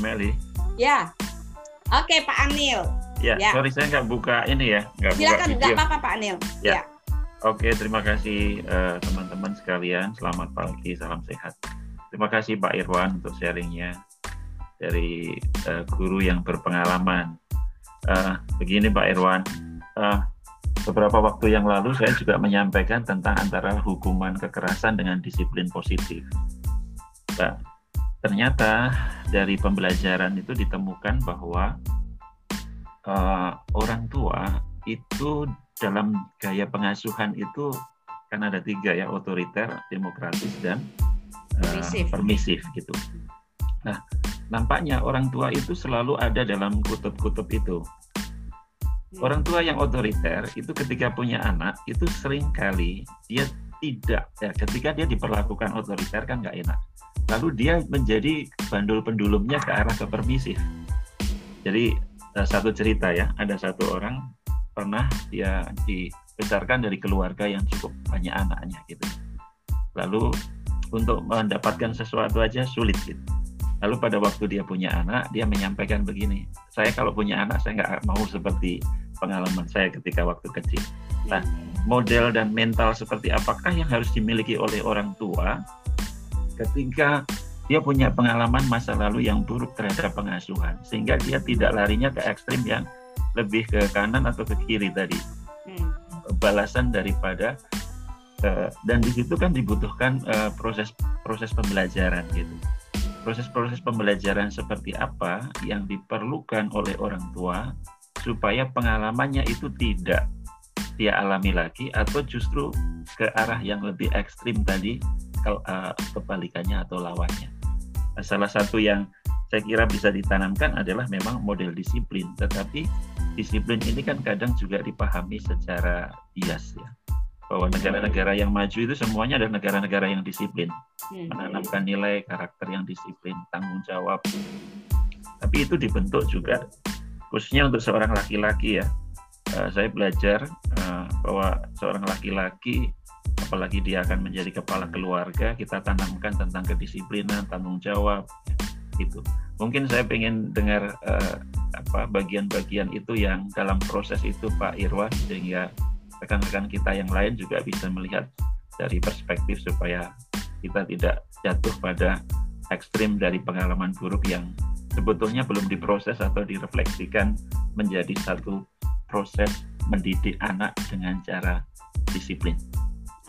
Meli ya oke Pak Anil ya, ya. sorry saya nggak buka ini ya nggak silakan nggak apa-apa Pak Anil ya, ya. Oke, terima kasih teman teman-teman sekalian. Selamat pagi, salam sehat. Terima kasih Pak Irwan untuk sharingnya dari uh, guru yang berpengalaman. Uh, begini Pak Irwan, uh, beberapa waktu yang lalu saya juga menyampaikan tentang antara hukuman kekerasan dengan disiplin positif. Nah, ternyata dari pembelajaran itu ditemukan bahwa uh, orang tua itu dalam gaya pengasuhan itu kan ada tiga ya otoriter, demokratis dan uh, permisif gitu. Nah nampaknya orang tua itu selalu ada dalam kutub-kutub itu. Hmm. Orang tua yang otoriter itu ketika punya anak itu sering kali dia tidak ya ketika dia diperlakukan otoriter kan nggak enak. Lalu dia menjadi bandul pendulumnya ke arah ke permisif. Jadi eh, satu cerita ya ada satu orang pernah dia dibesarkan dari keluarga yang cukup banyak anaknya gitu. Lalu untuk mendapatkan sesuatu aja sulit gitu. Lalu pada waktu dia punya anak, dia menyampaikan begini, saya kalau punya anak saya nggak mau seperti pengalaman saya ketika waktu kecil. Nah, model dan mental seperti apakah yang harus dimiliki oleh orang tua ketika dia punya pengalaman masa lalu yang buruk terhadap pengasuhan, sehingga dia tidak larinya ke ekstrim yang lebih ke kanan atau ke kiri tadi hmm. balasan daripada uh, dan di situ kan dibutuhkan uh, proses proses pembelajaran gitu proses-proses pembelajaran seperti apa yang diperlukan oleh orang tua supaya pengalamannya itu tidak dia alami lagi atau justru ke arah yang lebih ekstrim tadi uh, kebalikannya atau lawannya. Salah satu yang saya kira bisa ditanamkan adalah memang model disiplin, tetapi disiplin ini kan kadang juga dipahami secara bias ya. Bahwa negara-negara yang maju itu semuanya adalah negara-negara yang disiplin. Hmm. menanamkan nilai karakter yang disiplin tanggung jawab. Tapi itu dibentuk juga khususnya untuk seorang laki-laki ya. Uh, saya belajar uh, bahwa seorang laki-laki apalagi dia akan menjadi kepala keluarga kita tanamkan tentang kedisiplinan tanggung jawab gitu Mungkin saya ingin dengar uh, apa bagian-bagian itu yang dalam proses itu Pak Irwan sehingga rekan-rekan kita yang lain juga bisa melihat dari perspektif supaya kita tidak jatuh pada ekstrim dari pengalaman buruk yang sebetulnya belum diproses atau direfleksikan menjadi satu proses mendidik anak dengan cara disiplin.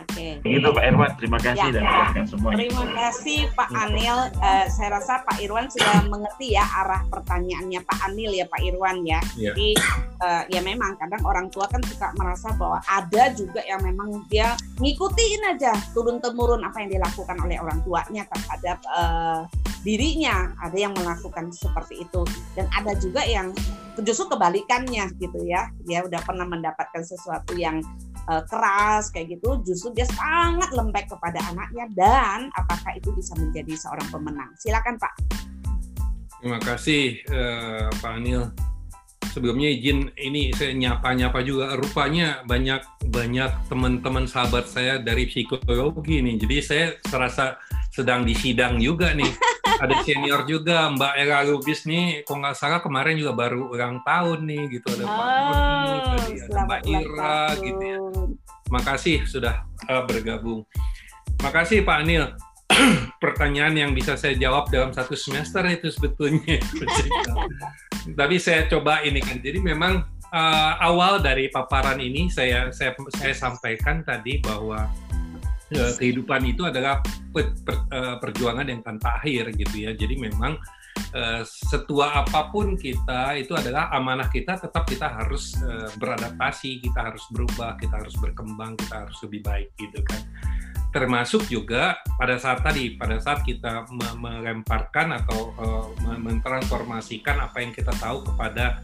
Oke. Begitu Pak Irwan, terima kasih Ya. dan rekan semuanya. Terima kasih Pak Anil. Eh, saya rasa Pak Irwan sudah mengerti ya arah pertanyaannya Pak Anil ya Pak Irwan ya. Iya. Jadi eh, ya memang kadang orang tua kan suka merasa bahwa ada juga yang memang dia ngikutin aja turun temurun apa yang dilakukan oleh orang tuanya terhadap eh, dirinya. Ada yang melakukan seperti itu dan ada juga yang justru kebalikannya gitu ya. Dia udah pernah mendapatkan sesuatu yang eh, keras kayak gitu justru dia sangat lembek kepada anaknya dan apakah itu bisa menjadi seorang pemenang silakan Pak Terima kasih eh, Pak Anil. Sebelumnya izin ini saya nyapa-nyapa juga. Rupanya banyak banyak teman-teman sahabat saya dari psikologi nih. Jadi saya serasa sedang di sidang juga nih. [laughs] Ada senior juga Mbak Era Lubis nih. Kok nggak salah kemarin juga baru ulang tahun nih gitu. Ada Pak Doni, tadi ada Mbak Oh, Ira tahun. gitu ya. Makasih sudah eh, bergabung. Makasih Pak Anil. [clears throat] Pertanyaan yang bisa saya jawab dalam satu semester itu sebetulnya. [laughs] Tapi saya coba ini kan. Jadi memang eh, awal dari paparan ini saya saya saya sampaikan tadi bahwa eh, kehidupan itu adalah pe- per- eh, perjuangan yang tanpa akhir gitu ya. Jadi memang eh, setua apa pun kita itu adalah amanah kita tetap kita harus beradaptasi, kita harus berubah, kita harus berkembang, kita harus lebih baik gitu kan. Termasuk juga pada saat tadi, pada saat kita me- melemparkan atau me- mentransformasikan apa yang kita tahu kepada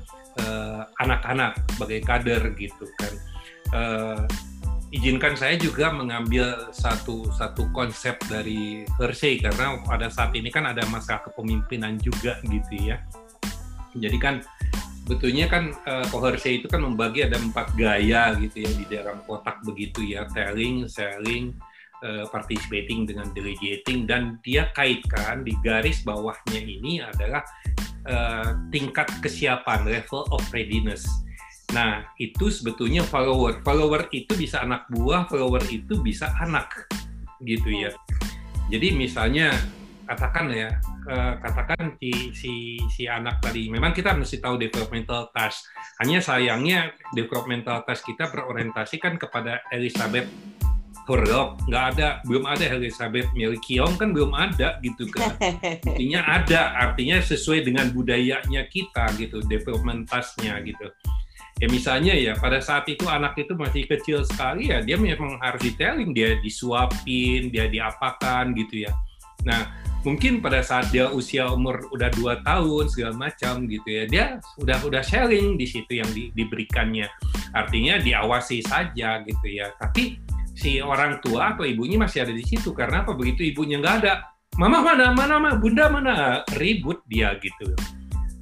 anak-anak sebagai kader gitu kan. Eh, izinkan saya juga mengambil satu satu konsep dari Hershey karena pada saat ini kan ada masa kepemimpinan juga gitu ya. Jadi kan betulnya kan Ko Hershey itu kan membagi ada empat gaya gitu ya di dalam kotak begitu ya, telling, selling, eh, participating dengan delegating dan dia kaitkan di garis bawahnya ini adalah eh, tingkat kesiapan level of readiness. Nah, itu sebetulnya follower. Follower itu bisa anak buah, follower itu bisa anak, gitu ya. Jadi misalnya katakan ya, eh, katakan si, si si anak tadi, memang kita mesti tahu developmental task. Hanya sayangnya developmental task kita berorientasi kan kepada Elizabeth Hurlok, nggak ada, belum ada Elizabeth Milkiong kan belum ada gitu kan artinya ada artinya sesuai dengan budayanya kita gitu development task-nya gitu ya misalnya ya pada saat itu anak itu masih kecil sekali ya dia memang harus detailing dia disuapin dia diapakan gitu ya. Nah mungkin pada saat dia usia umur udah dua tahun segala macam gitu ya dia udah udah sharing di situ yang di- diberikannya. Artinya diawasi saja gitu ya. Tapi si orang tua atau ibunya masih ada di situ. Karena apa? Begitu ibunya nggak ada mama mana mana mana bunda mana? Ribut dia gitu.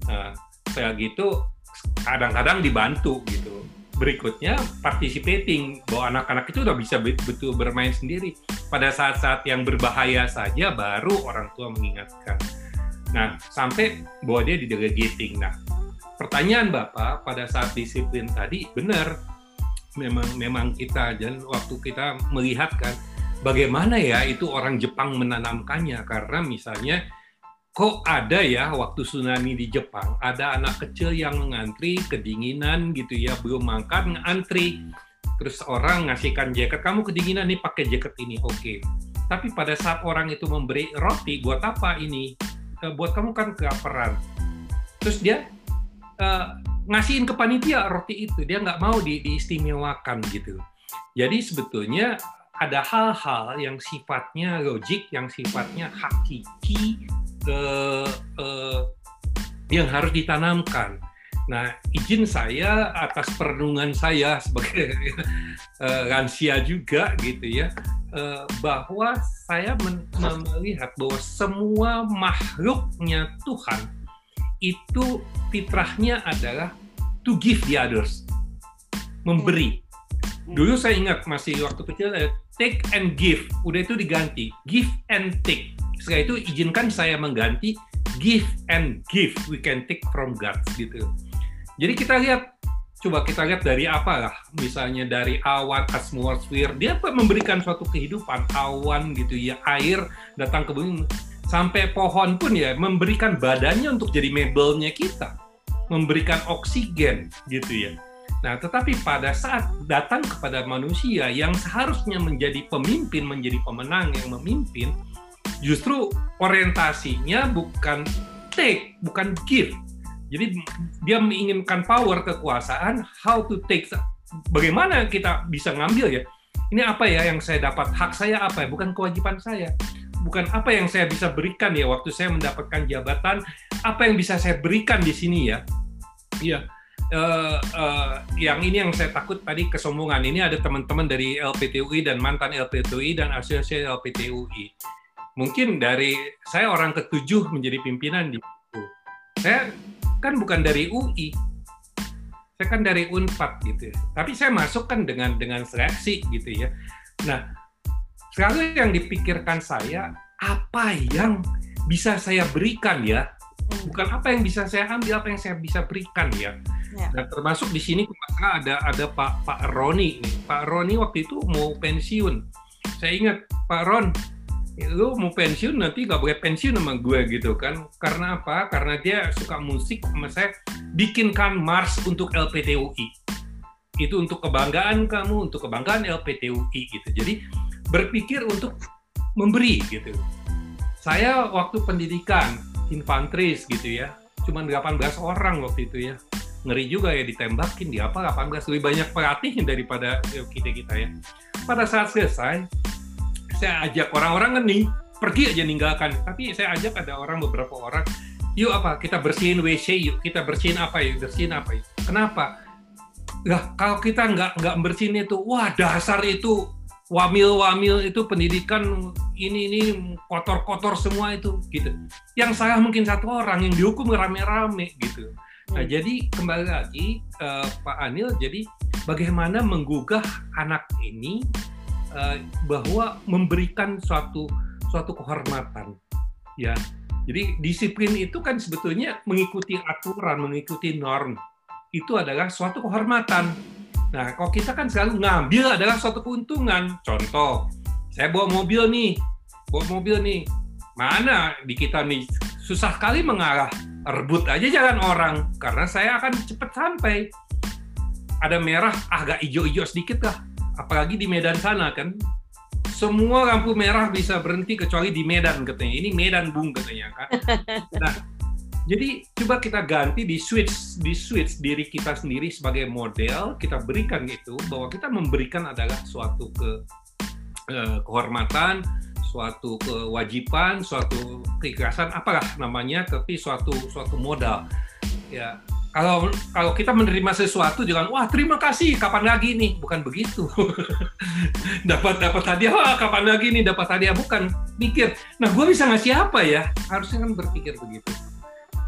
Nah, kayak gitu kadang-kadang dibantu gitu. Berikutnya participating bahwa anak-anak itu udah bisa bet- betul bermain sendiri. Pada saat-saat yang berbahaya saja baru orang tua mengingatkan. Nah sampai bahwa dia di delegating nah pertanyaan bapak pada saat disiplin tadi benar. Memang memang kita dan waktu kita melihat kan bagaimana ya itu orang Jepang menanamkannya? Karena misalnya kok ada ya waktu tsunami di Jepang ada anak kecil yang mengantri kedinginan gitu ya belum makan ngantri. Terus orang ngasihkan jaket kamu kedinginan nih pakai jaket ini. Oke. Tapi pada saat orang itu memberi roti buat apa ini? Eh, buat kamu kan kelaparan. Terus dia eh, ngasihin ke panitia roti itu dia nggak mau di, diistimewakan gitu. Jadi sebetulnya ada hal-hal yang sifatnya logik yang sifatnya hakiki eh, eh, yang harus ditanamkan nah izin saya atas perenungan saya [laughs] sebagai eh, lansia juga gitu ya eh, bahwa saya melihat bahwa semua makhluknya Tuhan itu fitrahnya adalah to give the others, memberi. Dulu saya ingat masih waktu kecil ada take and give, udah itu diganti give and take. Setelah itu izinkan saya mengganti give and give we can take from God gitu. Jadi kita lihat coba kita lihat dari apa lah misalnya dari awan atmosfer dia memberikan suatu kehidupan awan gitu ya air datang ke bumi sampai pohon pun ya memberikan badannya untuk jadi mebelnya kita. Memberikan oksigen gitu ya. Nah tetapi pada saat datang kepada manusia yang seharusnya menjadi pemimpin menjadi pemenang yang memimpin justru orientasinya bukan take bukan give jadi dia menginginkan power kekuasaan, how to take bagaimana kita bisa ngambil ya. Ini apa ya yang saya dapat, hak saya apa ya, bukan kewajiban saya. Bukan apa yang saya bisa berikan ya waktu saya mendapatkan jabatan, apa yang bisa saya berikan di sini ya. Iya. Uh, uh, yang ini yang saya takut tadi kesombongan. Ini ada teman-teman dari LPTUI dan mantan LPTUI dan asosiasi LPTUI. Mungkin dari saya orang ketujuh menjadi pimpinan di situ. Saya kan bukan dari UI saya kan dari Unpad gitu ya. tapi saya masuk kan dengan dengan seleksi gitu ya nah selalu yang dipikirkan saya apa yang bisa saya berikan ya hmm. bukan apa yang bisa saya ambil apa yang saya bisa berikan ya ya. Nah, termasuk di sini ada ada Pak Pak Roni nih. Pak Roni waktu itu mau pensiun. Saya ingat Pak Ron, lu mau pensiun nanti gak boleh pensiun sama gue gitu kan. Karena apa? Karena dia suka musik sama saya bikinkan mars untuk LPTUI itu untuk kebanggaan kamu untuk kebanggaan LPTUI gitu. Jadi berpikir untuk memberi gitu. Saya waktu pendidikan infantris gitu ya. Cuma 18 orang waktu itu ya. Ngeri juga ya ditembakin di apa 18 lebih banyak pelatihnya daripada kita kita ya. Pada saat selesai saya ajak orang-orang kan nih pergi aja ninggalkan. Tapi saya ajak ada orang beberapa orang. Yuk apa? Kita bersihin WC yuk. Kita bersihin apa yuk? Bersihin apa yuk? Kenapa? Lah kalau kita nggak nggak bersihin itu wah dasar itu. Wamil-wamil itu pendidikan ini ini kotor-kotor semua itu gitu. Yang salah mungkin satu orang yang dihukum rame-rame gitu. Nah hmm. jadi kembali lagi uh, Pak Anil jadi bagaimana menggugah anak ini Eh, bahwa memberikan suatu suatu kehormatan ya. Jadi disiplin itu kan sebetulnya mengikuti aturan mengikuti norm itu adalah suatu kehormatan. Nah kalau kita kan selalu ngambil adalah suatu keuntungan. Contoh saya bawa mobil nih bawa mobil nih. Mana di kita nih? Susah kali mengarah. Rebut aja jalan orang karena saya akan cepat sampai. Ada merah agak hijau-hijau sedikit lah apalagi di Medan sana kan. Semua lampu merah bisa berhenti kecuali di Medan katanya. Ini Medan bung katanya kan. [laughs] Nah jadi coba kita ganti di switch di switch diri kita sendiri sebagai model. Kita berikan itu bahwa kita memberikan adalah suatu ke eh, kehormatan suatu kewajiban suatu keikhlasan apalah namanya tapi suatu suatu modal. Ya kalau kalau kita menerima sesuatu jangan wah terima kasih kapan lagi nih? Bukan begitu. [laughs] Dapat dapat hadiah wah kapan lagi nih? Dapat hadiah bukan. Mikir nah gue bisa ngasih apa ya? Harusnya kan berpikir begitu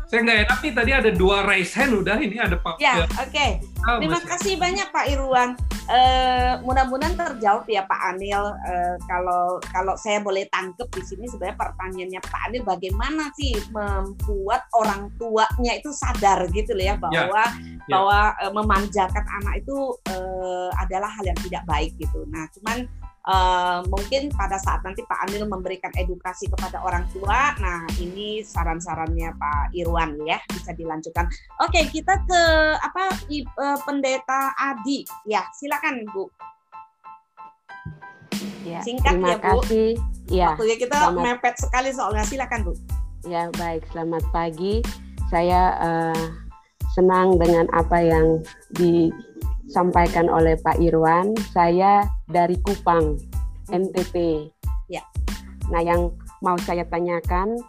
saya nggak enak nih tadi ada dua raise hand udah ini ada Pak. Ya, oke. Okay. Oh, Terima masih. kasih banyak Pak Irwan. Uh, mudah-mudahan terjawab ya Pak Anil. Uh, kalau kalau saya boleh tangkep di sini sebenarnya pertanyaannya Pak Anil bagaimana sih membuat orang tuanya itu sadar gitu loh ya, ya. bahwa ya. bahwa uh, memanjakan anak itu uh, adalah hal yang tidak baik gitu. Nah, cuman Uh, mungkin pada saat nanti Pak Anil memberikan edukasi kepada orang tua, nah ini saran-sarannya Pak Irwan ya bisa dilanjutkan. Oke kita ke apa I, uh, Pendeta Adi ya silakan Bu. Ya, Singkat terima ya Bu. Kasih. Ya, Waktunya kita selamat, mepet sekali soalnya silakan Bu. Ya baik selamat pagi. Saya uh, senang dengan apa yang di disampaikan oleh Pak Irwan, saya dari Kupang, NTT. Ya. Nah, yang mau saya tanyakan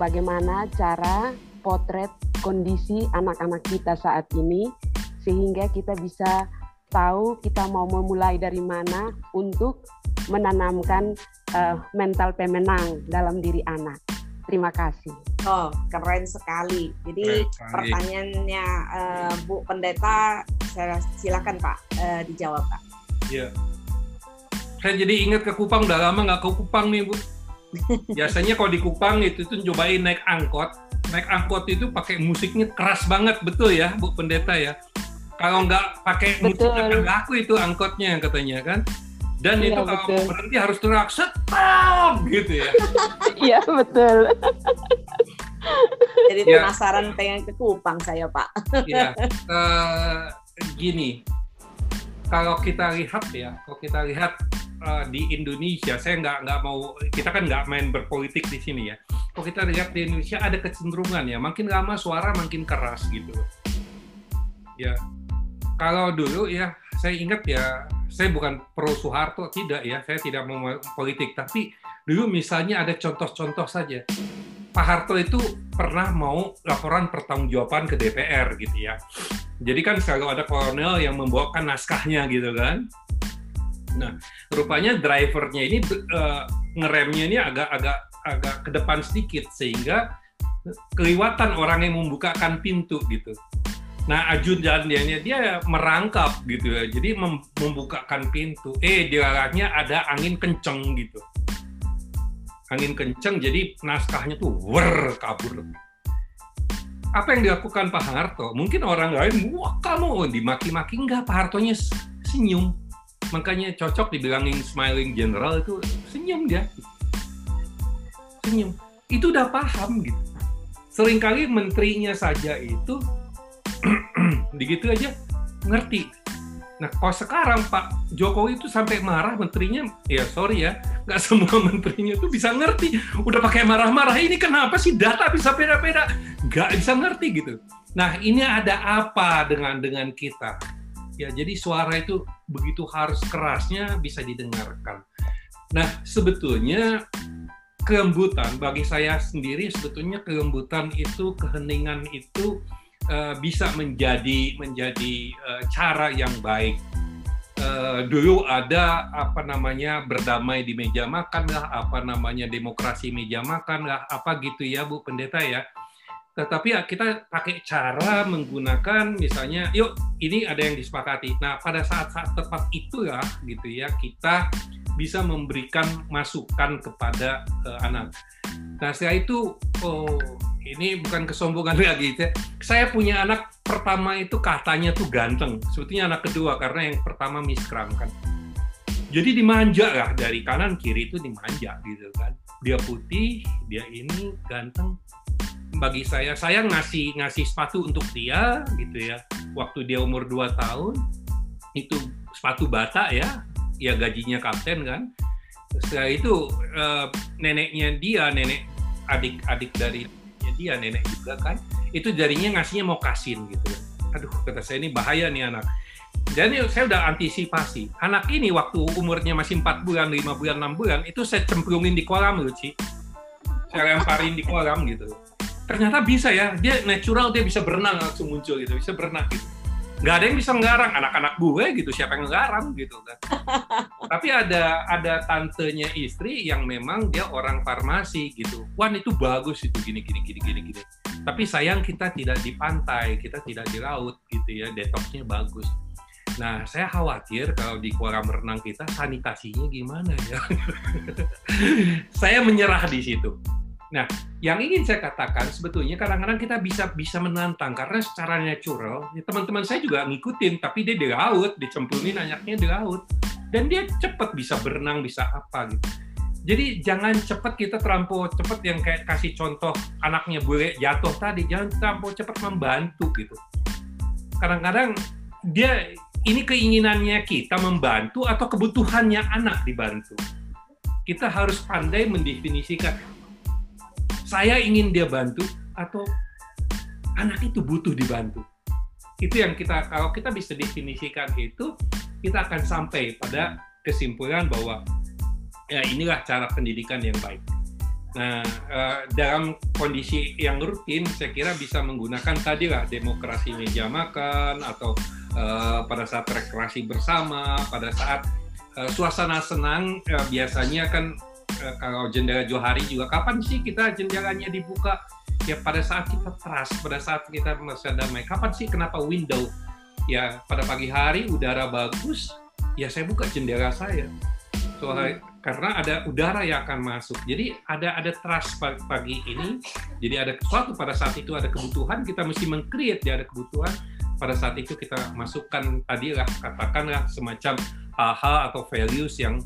bagaimana cara potret kondisi anak-anak kita saat ini sehingga kita bisa tahu kita mau memulai dari mana untuk menanamkan uh, mental pemenang dalam diri anak. Terima kasih. Oh, keren sekali. Jadi keren pertanyaannya uh, Bu Pendeta, saya silakan Pak uh, dijawab Pak. Iya. Saya jadi ingat ke Kupang, udah lama nggak ke Kupang nih Bu. [laughs] Biasanya kalau di Kupang itu tuh cobain naik angkot, naik angkot itu pakai musiknya keras banget, betul ya, Bu Pendeta ya. Kalau nggak pakai musik akan laku itu angkotnya katanya kan. Dan Iya, itu kalau betul. berhenti harus teriak stop gitu ya. [laughs] Iya betul. Jadi Ya. penasaran pengen ke Kupang saya Pak. ya [laughs] eh, gini kalau kita lihat ya kalau kita lihat eh, di Indonesia saya nggak nggak mau kita kan nggak main berpolitik di sini ya. Kalau kita lihat di Indonesia ada kecenderungan ya makin lama suara makin keras gitu. Ya. Kalau dulu ya saya ingat ya saya bukan pro Soeharto tidak ya saya tidak mau politik. Tapi dulu misalnya ada contoh-contoh saja. Pak Harto itu pernah mau laporan pertanggungjawaban ke DPR gitu ya. Jadi kan selalu ada kolonel yang membawakan naskahnya gitu kan. Nah, rupanya drivernya ini eh, ngeremnya ini agak-agak agak ke depan sedikit sehingga kelewatan orang yang membukakan pintu gitu. Nah, ajudannya dia merangkap gitu ya. Jadi mem- membukakan pintu. Eh, di arahnya ada angin kenceng gitu angin kenceng jadi naskahnya tuh wer kabur apa yang dilakukan Pak Harto? Mungkin orang lain wah kamu dimaki-maki. Enggak Pak Hartonya senyum. Makanya cocok dibilangin smiling general itu senyum dia. Senyum. Itu udah paham gitu. Seringkali menterinya saja itu [clears throat] begitu aja ngerti Nah, kalau sekarang Pak Jokowi itu sampai marah menterinya, ya sorry ya, nggak [laughs] semua menterinya itu bisa ngerti. Udah pakai marah-marah, ini kenapa sih data bisa beda-beda? Nggak bisa ngerti gitu. Nah, ini ada apa dengan dengan kita? Ya, jadi suara itu begitu harus kerasnya bisa didengarkan. Nah, sebetulnya kelembutan bagi saya sendiri sebetulnya kelembutan itu keheningan itu eh, bisa menjadi menjadi eh, cara yang baik. Eh, dulu ada apa namanya berdamai di meja makan lah, apa namanya demokrasi meja makan lah, apa gitu ya Bu Pendeta ya. Tetapi ya kita pakai cara menggunakan misalnya, yuk ini ada yang disepakati. Nah pada saat-saat tepat itulah gitu ya kita bisa memberikan masukan kepada eh, anak. Nah setelah itu, oh ini bukan kesombongan [laughs] lagi. Saya punya anak pertama itu katanya tuh ganteng. Sebetulnya anak kedua karena yang pertama miskram kan. Jadi dimanja lah dari kanan kiri itu dimanja gitu kan. Dia putih, dia ini ganteng. Bagi saya, saya ngasih ngasih sepatu untuk dia gitu ya. Waktu dia umur 2 tahun itu sepatu bata ya, ya gajinya kapten kan. Setelah itu eh, neneknya dia, nenek adik-adik dari dia nenek juga kan itu jarinya ngasihnya mau kasin gitu. Aduh kata saya ini bahaya nih anak. Dan saya udah antisipasi anak ini waktu umurnya masih 4 bulan 5 bulan 6 bulan itu saya cemplungin di kolam loh Ci. Saya lemparin di kolam gitu. Ternyata bisa ya dia natural dia bisa berenang langsung muncul gitu bisa berenang gitu nggak ada yang bisa ngarang anak-anak gue gitu siapa yang ngarang gitu kan. [laughs] Tapi ada ada tantenya istri yang memang dia orang farmasi gitu. Wan itu bagus itu gini gini gini gini gini. Tapi sayang kita tidak di pantai kita tidak di laut gitu ya. Detoxnya bagus. Nah saya khawatir kalau di kolam renang kita sanitasinya gimana ya? [laughs] Saya menyerah di situ Nah, yang ingin saya katakan sebetulnya kadang-kadang kita bisa bisa menantang karena secara natural, ya teman-teman saya juga ngikutin, tapi dia di laut, dicemplungin anaknya di laut, dan dia cepat bisa berenang, bisa apa gitu. Jadi jangan cepat kita terlampau cepat yang kayak kasih contoh anaknya boleh jatuh tadi, jangan terlampau cepat membantu gitu. Kadang-kadang dia ini keinginannya kita membantu atau kebutuhannya anak dibantu. Kita harus pandai mendefinisikan saya ingin dia bantu atau anak itu butuh dibantu. Itu yang kita kalau kita bisa definisikan itu, kita akan sampai pada kesimpulan bahwa ya inilah cara pendidikan yang baik. Nah, eh, dalam kondisi yang rutin, saya kira bisa menggunakan tadi lah demokrasi meja makan atau eh, pada saat rekreasi bersama, pada saat eh, suasana senang eh, biasanya kan kalau jendela Johari juga kapan sih kita jendelanya dibuka? Ya pada saat kita trust, pada saat kita merasa damai. Kapan sih kenapa window? Ya pada pagi hari udara bagus, ya saya buka jendela saya suatu hari karena ada udara yang akan masuk. Jadi ada ada trust pagi, ini. Jadi ada sesuatu pada saat itu ada kebutuhan kita mesti mengcreate dia ada kebutuhan pada saat itu kita masukkan tadi lah katakanlah semacam hal-hal atau values yang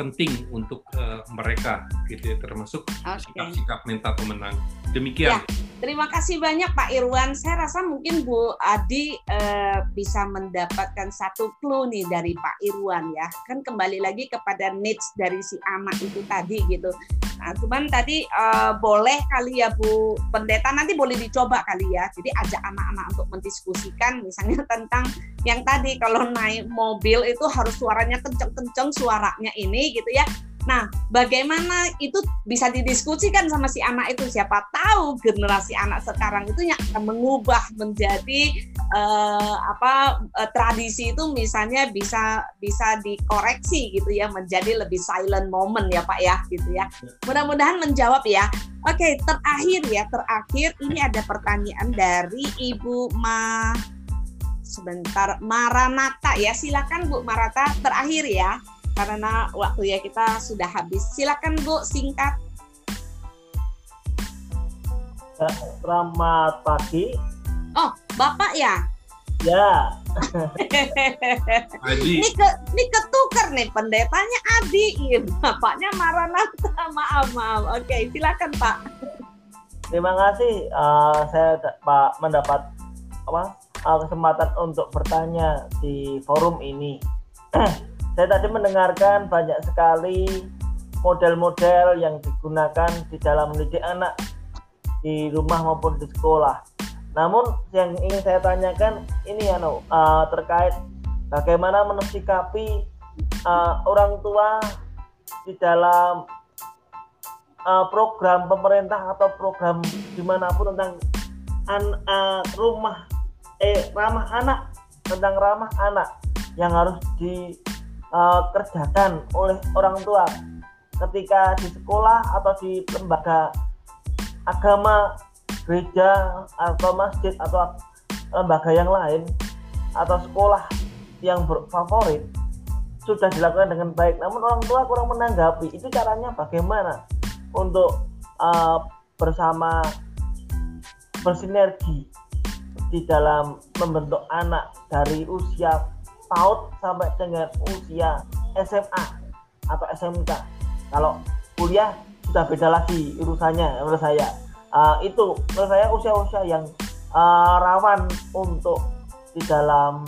penting untuk uh, mereka gitu ya termasuk sikap-sikap mental pemenang. Demikian. Ya, terima kasih banyak Pak Irwan. Saya rasa mungkin Bu Adi uh, bisa mendapatkan satu clue nih dari Pak Irwan ya. Kan kembali lagi kepada needs dari si anak itu tadi gitu. Nah, cuman tadi uh, boleh kali ya Bu Pendeta nanti boleh dicoba kali ya. Jadi ajak anak-anak untuk mendiskusikan misalnya [laughs] tentang yang tadi kalau naik mobil itu harus suaranya kenceng-kenceng suaranya ini gitu ya. Nah, bagaimana itu bisa didiskusikan sama si anak itu? Siapa tahu generasi anak sekarang itu yang mengubah menjadi uh, apa uh, tradisi itu misalnya bisa bisa dikoreksi gitu ya menjadi lebih silent moment ya Pak ya gitu ya. Mudah-mudahan menjawab ya. Oke, terakhir ya, terakhir ini ada pertanyaan dari Ibu Ma sebentar Maranata ya silakan Bu Marata terakhir ya karena waktu ya kita sudah habis. Silakan Bu singkat. Ya, Selamat pagi. Oh Bapak ya? Ya. [laughs] Ini ke ini ketukar nih pendetanya Adi iya, bapaknya Maranata [laughs] maaf maaf. Oke silakan Pak. Terima kasih. Uh, saya Pak mendapat apa uh, kesempatan untuk bertanya di forum ini. [clears throat] Saya tadi mendengarkan banyak sekali model-model yang digunakan di dalam mendidik anak di rumah maupun di sekolah. Namun yang ingin saya tanyakan ini ya uh, terkait bagaimana menosikapi uh, orang tua di dalam uh, program pemerintah atau program di mana pun tentang an, uh, rumah eh ramah anak tentang ramah anak yang harus dikerjakan uh, oleh orang tua ketika di sekolah atau di lembaga agama gereja atau masjid atau lembaga yang lain atau sekolah yang berfavorit sudah dilakukan dengan baik. Namun orang tua kurang menanggapi. Itu caranya bagaimana untuk uh, bersama bersinergi di dalam membentuk anak dari usia PAUD sampai dengan usia SMA atau SMK. Kalau kuliah sudah beda lagi urusannya menurut saya. Uh, itu menurut saya usia-usia yang uh, rawan untuk di dalam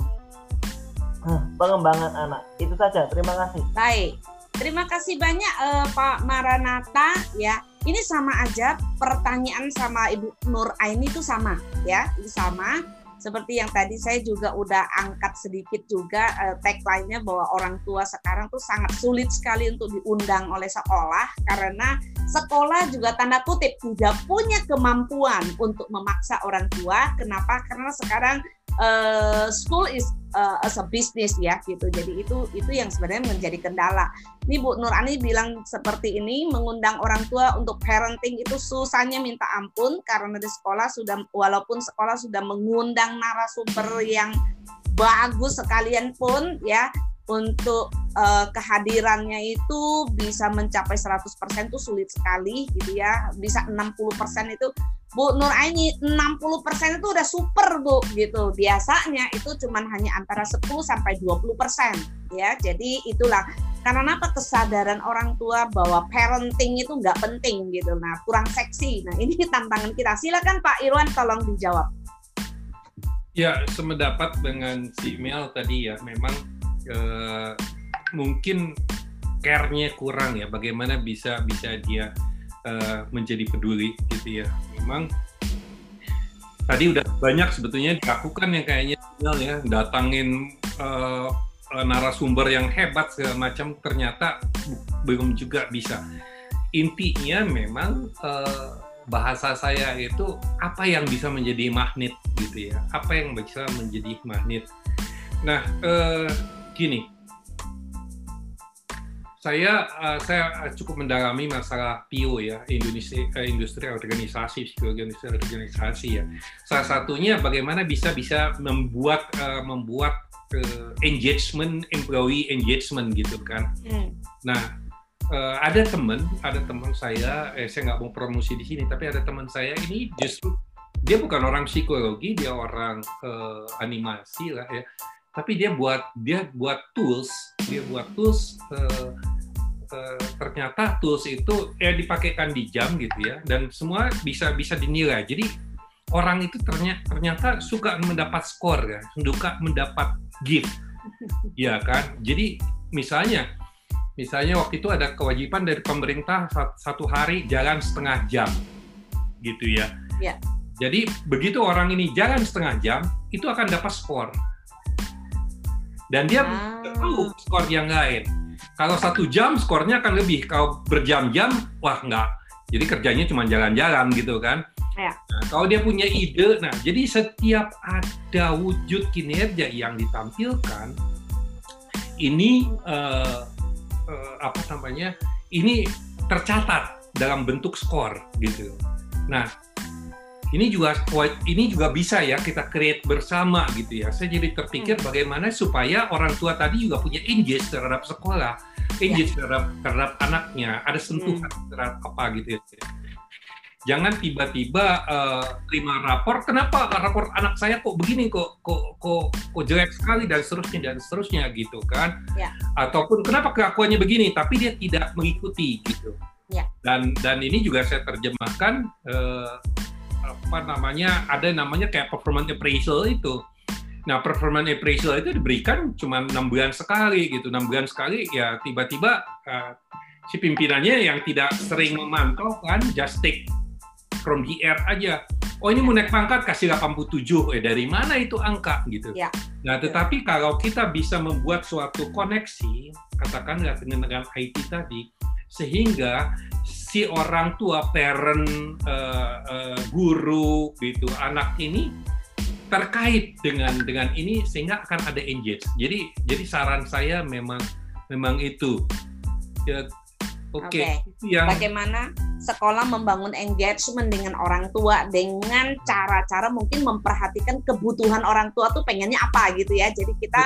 uh, pengembangan anak. Itu saja. Terima kasih. Baik. Terima kasih banyak uh, Pak Maranata ya ini sama aja pertanyaan sama Ibu Nur Aini itu sama ya, itu sama. Seperti yang tadi saya juga udah angkat sedikit juga uh, tagline-nya bahwa orang tua sekarang tuh sangat sulit sekali untuk diundang oleh sekolah karena sekolah juga tanda kutip tidak punya kemampuan untuk memaksa orang tua. Kenapa? Karena sekarang uh, school is uh, as a business ya gitu. Jadi itu itu yang sebenarnya menjadi kendala. Ini Bu Nurani bilang seperti ini mengundang orang tua untuk parenting itu susahnya minta ampun karena di sekolah sudah walaupun sekolah sudah mengundang narasumber yang bagus sekalian pun ya untuk uh, kehadirannya itu bisa mencapai 100% itu sulit sekali gitu ya. Bisa 60% itu Bu Nur Aini 60% itu udah super Bu gitu. Biasanya itu cuman hanya antara 10 sampai 20% ya. Jadi itulah karena apa kesadaran orang tua bahwa parenting itu nggak penting gitu. Nah, kurang seksi. Nah, ini tantangan kita. Silakan Pak Irwan tolong dijawab. Ya, semendapat dengan si Mel tadi ya, memang eh, mungkin care-nya kurang ya. Bagaimana bisa bisa dia uh, menjadi peduli gitu ya. Memang tadi udah banyak sebetulnya dilakukan yang kayaknya ya datangin uh, narasumber yang hebat segala macam ternyata belum juga bisa. Intinya memang uh, bahasa saya itu apa yang bisa menjadi magnet gitu ya. Apa yang bisa menjadi magnet. Nah, uh, gini. saya uh, saya cukup mendalami masalah PIO ya Indonesia uh, industri organisasi psikologi industri organisasi ya salah satunya bagaimana bisa bisa membuat uh, membuat uh, engagement employee engagement gitu kan hmm. nah uh, ada teman ada teman saya eh, saya nggak mau promosi di sini tapi ada teman saya ini justru dia bukan orang psikologi dia orang uh, animasi lah ya tapi dia buat dia buat tools dia buat tools uh, uh, ternyata tools itu ya dipakaikan di jam gitu ya dan semua bisa bisa dinilai. Jadi orang itu ternyata ternyata suka mendapat skor kan suka mendapat gift. [laughs] Ya kan? Jadi misalnya misalnya waktu itu ada kewajiban dari pemerintah satu hari jalan setengah jam gitu ya, ya. jadi begitu orang ini jalan setengah jam itu akan dapat skor dan dia ah. tahu skor yang lain. Kalau satu jam skornya akan lebih. Kalau berjam-jam, wah enggak. Jadi kerjanya cuma jalan-jalan gitu kan. Ya. Nah, kalau dia punya ide, nah jadi setiap ada wujud kinerja yang ditampilkan, ini uh, uh, apa namanya? Ini tercatat dalam bentuk skor gitu. Nah, ini juga ini juga bisa ya kita create bersama gitu ya. Saya jadi terpikir hmm. bagaimana supaya orang tua tadi juga punya engage terhadap sekolah, engage ya. terhadap terhadap anaknya, ada sentuhan hmm. terhadap apa gitu ya. Jangan tiba-tiba uh, terima rapor, kenapa rapor anak saya kok begini, kok kok kok, kok jelek sekali dan seterusnya dan seterusnya gitu kan? Ya. Ataupun kenapa kelakuannya begini, tapi dia tidak mengikuti gitu. Ya. Dan dan ini juga saya terjemahkan uh, apa namanya ada namanya kayak performance appraisal itu. Nah, performance appraisal itu diberikan cuma enam bulan sekali gitu, enam bulan sekali ya tiba-tiba uh, si pimpinannya yang tidak sering memantau kan just take from the air aja. Oh ini mau naik pangkat kasih 87, eh dari mana itu angka gitu. Ya. Nah tetapi kalau kita bisa membuat suatu koneksi, katakanlah dengan dengan IT tadi, sehingga si orang tua, parent, uh, uh, guru, gitu, anak ini terkait dengan dengan ini sehingga akan ada engage. Jadi jadi saran saya memang memang itu. Ya, Oke. Okay. Okay. Yang... Bagaimana sekolah membangun engagement dengan orang tua dengan cara-cara mungkin memperhatikan kebutuhan orang tua tuh pengennya apa gitu ya. Jadi kita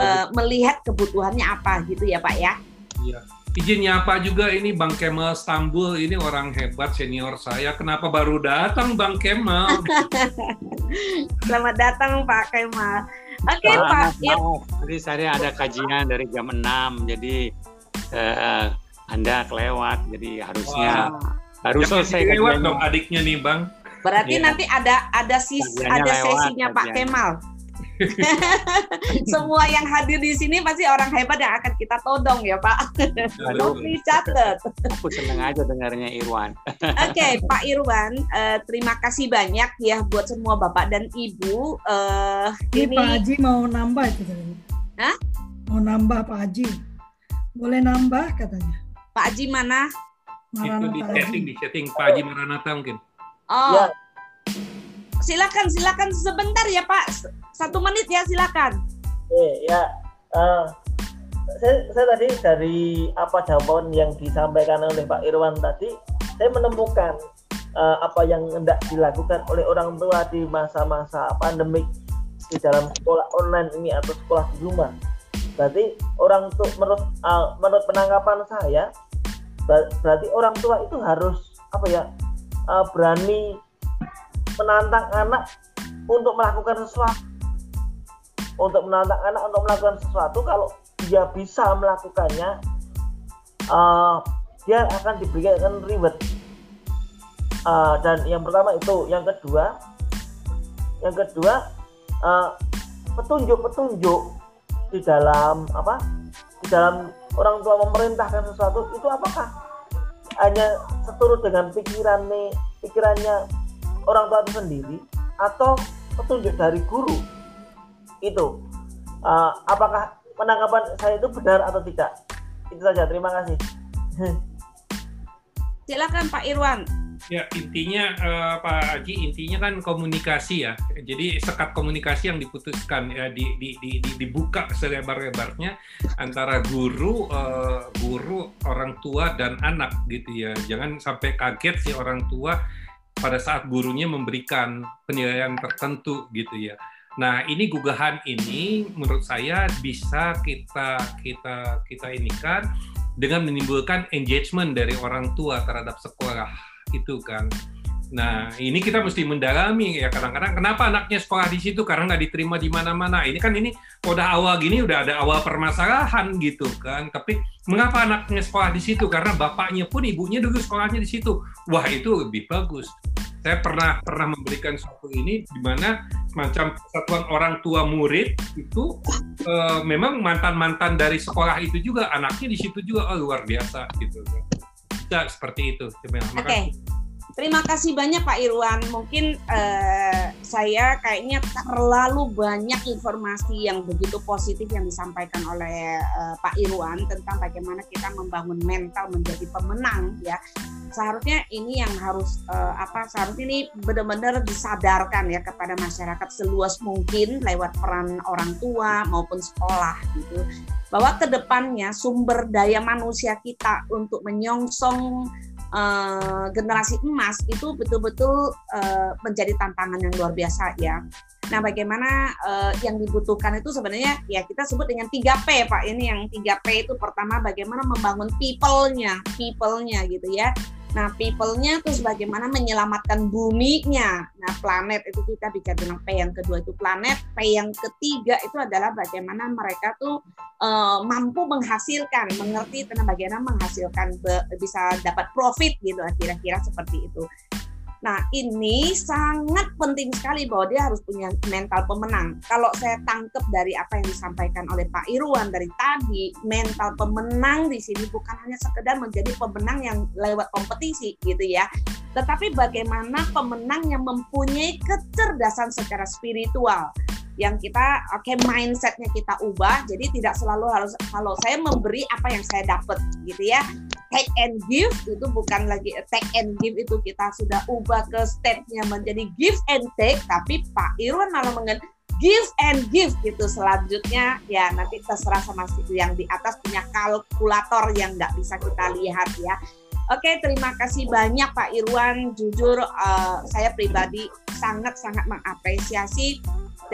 uh, melihat kebutuhannya apa gitu ya Pak ya. Iya Izinnya apa juga ini Bang Kemal Stambul ini orang hebat senior saya. Kenapa baru datang Bang Kemal? [laughs] Selamat datang Pak Kemal. Oke okay, Pak. Jadi saya ada kajian dari jam 6 jadi uh, Anda kelewat jadi harusnya wow. harus selesai kelewat dong adiknya nih Bang. Berarti yeah. nanti ada ada sis ada lewat, sesinya Pak Kemal. [laughs] Semua yang hadir di sini pasti orang hebat yang akan kita todong ya Pak. Nopi catat. Aku seneng aja dengarnya Irwan. Oke okay, Pak Irwan, uh, terima kasih banyak ya buat semua Bapak dan Ibu. Uh, ini, Pak Haji mau nambah itu Hah? Mau nambah Pak Haji. Boleh nambah katanya. Pak Haji mana? Maranata itu di setting, di setting Pak Haji Maranata mungkin. Oh. Ya. Silakan, silakan sebentar ya Pak satu menit ya silakan. Oke ya, uh, saya, saya tadi dari apa jawaban yang disampaikan oleh Pak Irwan tadi, saya menemukan uh, apa yang hendak dilakukan oleh orang tua di masa-masa pandemik di dalam sekolah online ini atau sekolah di rumah. Berarti orang tua menurut uh, menurut penangkapan saya berarti orang tua itu harus apa ya uh, berani menantang anak untuk melakukan sesuatu untuk menantang anak untuk melakukan sesuatu kalau dia bisa melakukannya uh, dia akan diberikan reward. Uh, dan yang pertama itu yang kedua yang kedua uh, petunjuk-petunjuk di dalam apa di dalam orang tua memerintahkan sesuatu itu apakah hanya seturut dengan pikiran nih pikirannya orang tua itu sendiri atau petunjuk dari guru itu uh, apakah penangkapan saya itu benar atau tidak itu saja terima kasih [laughs] silakan Pak Irwan Ya intinya uh, Pak Haji intinya kan komunikasi ya. Jadi sekat komunikasi yang diputuskan ya di, di, di, di dibuka selebar-lebarnya antara guru uh, guru orang tua dan anak gitu ya. Jangan sampai kaget si orang tua pada saat gurunya memberikan penilaian tertentu gitu ya. Nah, ini gugahan ini menurut saya bisa kita kita kita ini kan dengan menimbulkan engagement dari orang tua terhadap sekolah itu kan. Nah, ini kita mesti mendalami ya kadang-kadang kenapa anaknya sekolah di situ karena nggak diterima di mana-mana. Ini kan ini udah awal gini udah ada awal permasalahan gitu kan. Tapi mengapa anaknya sekolah di situ? Karena bapaknya pun ibunya dulu sekolahnya di situ. Wah, itu lebih bagus. Saya pernah pernah memberikan suatu ini di mana semacam persatuan orang tua murid itu uh, memang mantan-mantan dari sekolah itu juga anaknya di situ juga oh, luar biasa gitu. Bisa seperti itu. Oke. Okay. Terima kasih banyak Pak Irwan. Mungkin uh, saya kayaknya terlalu banyak informasi yang begitu positif yang disampaikan oleh uh, Pak Irwan tentang bagaimana kita membangun mental menjadi pemenang ya. Seharusnya ini yang harus uh, apa? Seharusnya ini benar-benar disadarkan ya kepada masyarakat seluas mungkin lewat peran orang tua maupun sekolah gitu. Bahwa ke depannya sumber daya manusia kita untuk menyongsong uh, generasi emas itu betul-betul uh, menjadi tantangan yang luar biasa ya. Nah, bagaimana uh, yang dibutuhkan itu sebenarnya ya kita sebut dengan 3P Pak. Ini yang 3P itu pertama bagaimana membangun people-nya, people-nya gitu ya. Nah, people-nya terus bagaimana menyelamatkan buminya. Nah, planet itu kita bicara tentang P yang kedua itu planet, P yang ketiga itu adalah bagaimana mereka tuh uh, mampu menghasilkan, mengerti tentang bagaimana menghasilkan bisa dapat profit gitu kira-kira seperti itu. Nah, ini sangat penting sekali bahwa dia harus punya mental pemenang. Kalau saya tangkap dari apa yang disampaikan oleh Pak Irwan dari tadi, mental pemenang di sini bukan hanya sekedar menjadi pemenang yang lewat kompetisi gitu ya, tetapi bagaimana pemenang yang mempunyai kecerdasan secara spiritual yang kita oke okay, mindsetnya kita ubah jadi tidak selalu harus kalau saya memberi apa yang saya dapat gitu ya. Take and give itu bukan lagi take and give itu kita sudah ubah ke stepnya menjadi give and take tapi Pak Irwan malah mengen give and give gitu. Selanjutnya ya nanti terserah sama situ yang di atas punya kalkulator yang nggak bisa kita lihat ya Oke, terima kasih banyak Pak Irwan. Jujur, uh, saya pribadi sangat-sangat mengapresiasi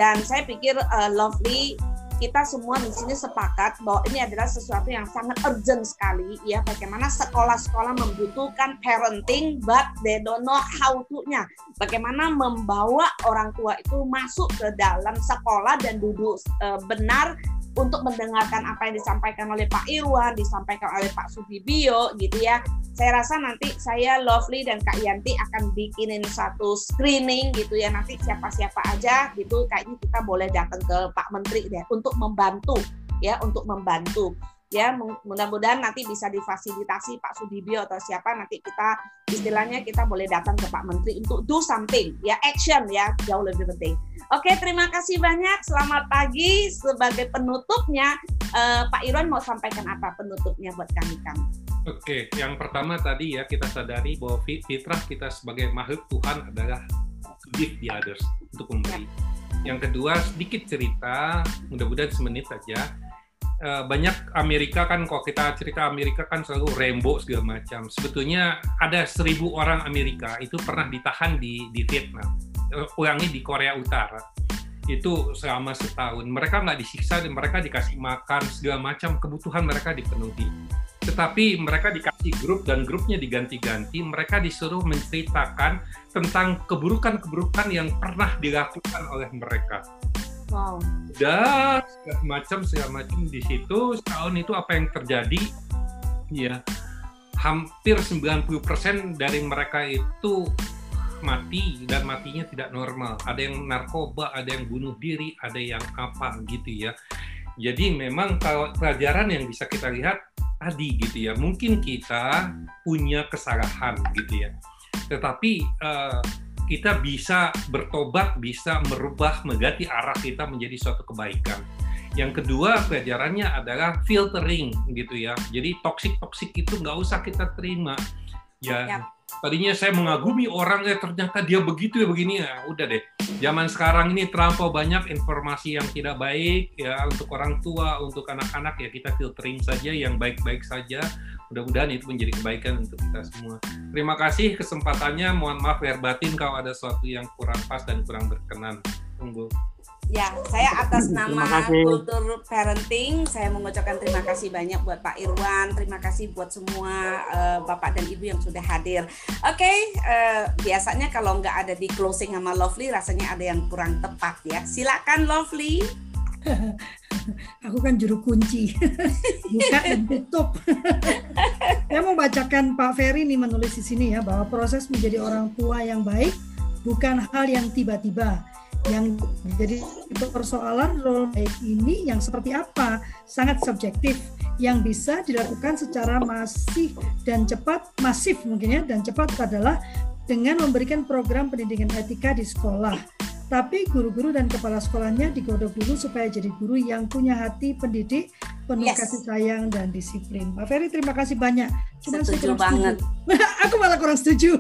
dan saya pikir uh, Lovely kita semua di sini sepakat bahwa ini adalah sesuatu yang sangat urgent sekali ya bagaimana sekolah-sekolah membutuhkan parenting but they don't know how to-nya. Bagaimana membawa orang tua itu masuk ke dalam sekolah dan duduk uh, benar untuk mendengarkan apa yang disampaikan oleh Pak Irwan, disampaikan oleh Pak Sudibyo gitu ya. Saya rasa nanti saya Lovely dan Kak Yanti akan bikinin satu screening gitu ya nanti siapa-siapa aja gitu kayaknya kita boleh datang ke Pak Menteri deh untuk membantu ya untuk membantu ya mudah-mudahan nanti bisa difasilitasi Pak Sudibyo atau siapa nanti kita istilahnya kita boleh datang ke Pak Menteri untuk do something ya action ya jauh lebih penting. Oke terima kasih banyak selamat pagi sebagai penutupnya eh, Pak Irwan mau sampaikan apa penutupnya buat kami kami. Oke yang pertama tadi ya kita sadari bahwa fitrah kita sebagai makhluk Tuhan adalah to give the others untuk memberi. Ya. Yang kedua sedikit cerita mudah-mudahan semenit saja Eh, banyak Amerika kan kalau kita cerita Amerika kan selalu rainbow segala macam. Sebetulnya ada seribu orang Amerika itu pernah ditahan di di Vietnam, uh, ulangi di Korea Utara itu selama setahun. Mereka nggak disiksa dan mereka dikasih makan segala macam kebutuhan mereka dipenuhi. Tetapi mereka dikasih grup dan grupnya diganti-ganti. Mereka disuruh menceritakan tentang keburukan-keburukan yang pernah dilakukan oleh mereka Wow. Dan segala macam segala macam di situ setahun itu apa yang terjadi? Ya, hampir 90% dari mereka itu mati dan matinya tidak normal. Ada yang narkoba, ada yang bunuh diri, ada yang apa gitu ya. Jadi memang kalau pelajaran yang bisa kita lihat tadi gitu ya, mungkin kita punya kesalahan gitu ya. Tetapi uh, kita bisa bertobat, bisa merubah, mengganti arah kita menjadi suatu kebaikan. Yang kedua pelajarannya adalah filtering gitu ya. Jadi toxic toxic itu nggak usah kita terima. Ya, ya. tadinya saya mengagumi orang ya ternyata dia begitu ya begini ya udah deh zaman sekarang ini terlampau banyak informasi yang tidak baik ya untuk orang tua untuk anak-anak ya kita filtering saja yang baik-baik saja mudah-mudahan itu menjadi kebaikan untuk kita semua terima kasih kesempatannya mohon maaf lahir batin kalau ada sesuatu yang kurang pas dan kurang berkenan tunggu Ya, saya atas nama. Kultur Parenting, saya mengucapkan terima kasih banyak buat Pak Irwan, terima kasih buat semua eh, Bapak dan Ibu yang sudah hadir. Oke, eh, biasanya kalau nggak ada di closing sama Lovely, rasanya ada yang kurang tepat ya. Silakan Lovely. [laughs] Aku kan juru kunci. Buka dan tutup. [laughs] Saya mau bacakan Pak Ferry nih menulis di sini ya bahwa proses menjadi orang tua yang baik bukan hal yang tiba-tiba. Yang jadi persoalan role baik ini yang seperti apa sangat subjektif yang bisa dilakukan secara masif dan cepat masif mungkin ya dan cepat adalah dengan memberikan program pendidikan etika di sekolah tapi guru-guru dan kepala sekolahnya digodok dulu supaya jadi guru yang punya hati pendidik, penuh Yes. kasih sayang dan disiplin. Pak Ferry terima kasih banyak. Cuma Setuju banget. setuju. [laughs] Aku malah kurang setuju.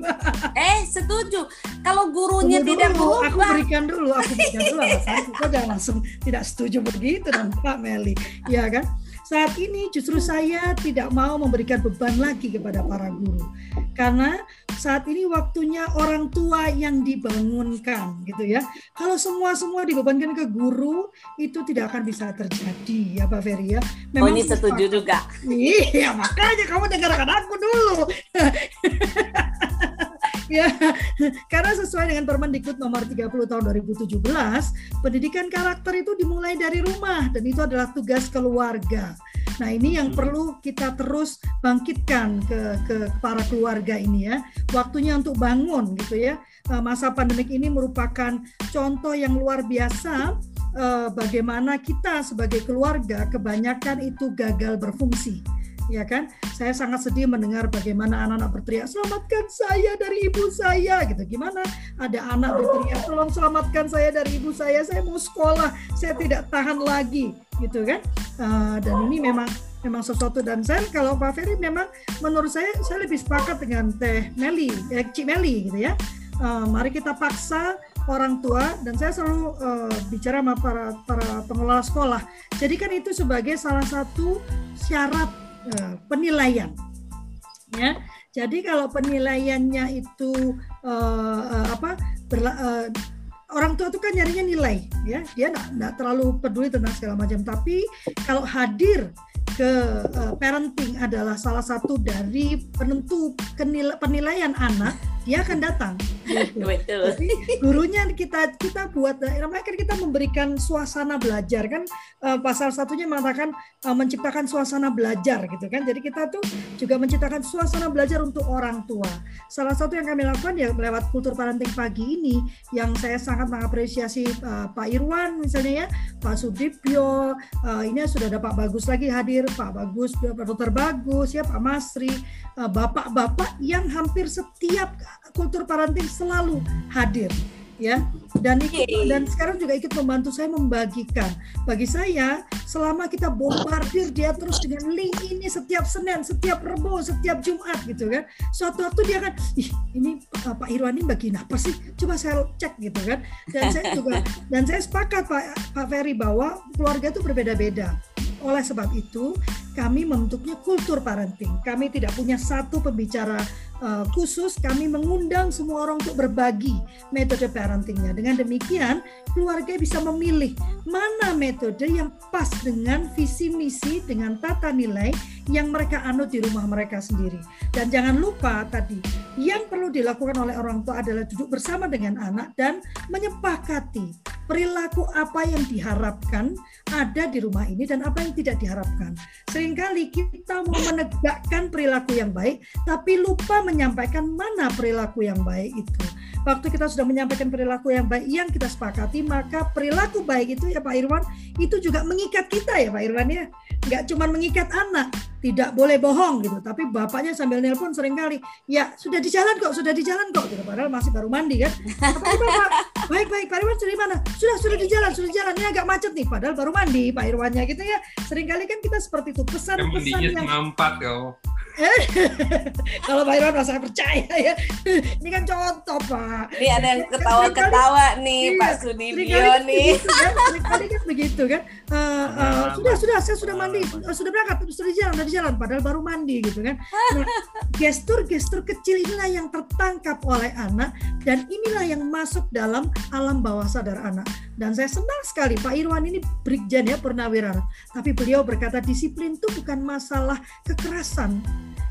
Eh, setuju. Kalau gurunya Tunggu tidak dulu, aku berubah, berikan dulu, aku berikan dulu [laughs] alasan. Kok jangan langsung tidak setuju begitu dan Pak Meli, ya kan? Saat ini justru saya tidak mau memberikan beban lagi kepada para guru. Karena saat ini waktunya orang tua yang dibangunkan gitu ya. Kalau semua-semua dibebankan ke guru itu tidak akan bisa terjadi ya Pak Ferry ya. oh ini setuju juga. Iya, makanya kamu dengarkan aku dulu. [laughs] ya, [laughs] karena sesuai dengan Permendikbud nomor 30 tahun 2017, pendidikan karakter itu dimulai dari rumah dan itu adalah tugas keluarga. Nah, ini yang perlu kita terus bangkitkan ke ke para keluarga ini ya. Waktunya untuk bangun gitu ya. Eh, Masa pandemik ini merupakan contoh yang luar biasa eh, bagaimana kita sebagai keluarga kebanyakan itu gagal berfungsi ya kan? Saya sangat sedih mendengar bagaimana anak-anak berteriak selamatkan saya dari ibu saya gitu. Gimana? Ada anak berteriak tolong selamatkan saya dari ibu saya saya mau sekolah saya tidak tahan lagi gitu kan? Eh, dan ini memang memang sesuatu. Dan saya kalau Pak Ferry memang menurut saya saya lebih sepakat dengan Teh Meli eh, Cik Meli gitu ya. Eh, mari kita paksa orang tua dan saya selalu eh, bicara sama para para pengelola sekolah. Jadikan itu sebagai salah satu syarat eh, penilaian. Ya jadi kalau penilaiannya itu eh, eh, apa berla- eh, orang tua itu kan nyarinya nilai ya. Dia nggak terlalu peduli tentang segala macam. Tapi kalau hadir ke eh, parenting adalah salah satu dari penentu penilaian anak dia akan datang gitu. [laughs] Betul. Jadi gurunya kita kita buat eh, namanya kan kita memberikan suasana belajar kan eh, pasal satunya mengatakan eh, menciptakan suasana belajar gitu kan. Jadi kita tuh juga menciptakan suasana belajar untuk orang tua. Salah satu yang kami lakukan ya lewat kultur parenting pagi ini yang saya sangat mengapresiasi Pak Irwan misalnya ya, Pak Sudipyo, eh, ini sudah ada Pak Bagus lagi hadir, Pak Bagus, Pak Dokter Bagus ya, Pak Masri, bapak-bapak yang hampir setiap kultur parenting selalu hadir ya. Dan ikut Yeay. dan sekarang juga ikut membantu saya membagikan. Bagi saya selama kita bombardir dia terus dengan link ini setiap Senin setiap Rebo setiap Jumat gitu kan suatu waktu dia kan ih ini uh, Pak Irwan ini bagiin apa sih? Coba saya cek gitu kan. Dan saya juga [laughs] dan saya sepakat Pak Pak Ferry bahwa keluarga itu berbeda-beda. Oleh sebab itu kami membentuknya kultur parenting. Kami tidak punya satu pembicara uh, khusus kami mengundang semua orang untuk berbagi metode parentingnya. Dengan demikian, keluarga bisa memilih mana metode yang pas dengan visi misi, dengan tata nilai yang mereka anut di rumah mereka sendiri. Dan jangan lupa tadi, yang perlu dilakukan oleh orang tua adalah duduk bersama dengan anak dan menyepakati perilaku apa yang diharapkan ada di rumah ini dan apa yang tidak diharapkan. Seringkali kita mau menegakkan perilaku yang baik, tapi lupa menyampaikan mana perilaku yang baik itu. Waktu kita sudah menyampaikan perilaku yang baik yang kita sepakati, maka perilaku baik itu ya Pak Irwan, itu juga mengikat kita ya Pak Irwan ya. Nggak cuma mengikat anak, tidak boleh bohong gitu. Tapi bapaknya sambil nelpon sering kali, ya sudah di jalan kok, sudah di jalan kok. Gitu. Padahal masih baru mandi kan. Apa ini, Pak? Baik, baik. Pak Irwan sudah di mana? Sudah, sudah di jalan, sudah di jalan. Ini agak macet nih. Padahal baru mandi Pak Irwannya gitu ya. Seringkali kan kita seperti itu. Pesan-pesan yang setengah empat kau. Kalau Pak Irwan saya percaya ya. Ini kan contoh Pak. Ini ada yang ketawa-ketawa nih Iya, Pak Sudibyo sering kali nih. Kan, sering kali kan begitu kan. Eh, eh, sudah sudah saya sudah mandi, eh, sudah berangkat, sudah di jalan, sudah di jalan, padahal baru mandi gitu kan. Nah, [laughs] gestur-gestur kecil inilah yang tertangkap oleh anak dan inilah yang masuk dalam alam bawah sadar anak. Dan saya senang sekali Pak Irwan ini Brigjen ya purnawira, tapi beliau berkata disiplin itu bukan masalah kekerasan.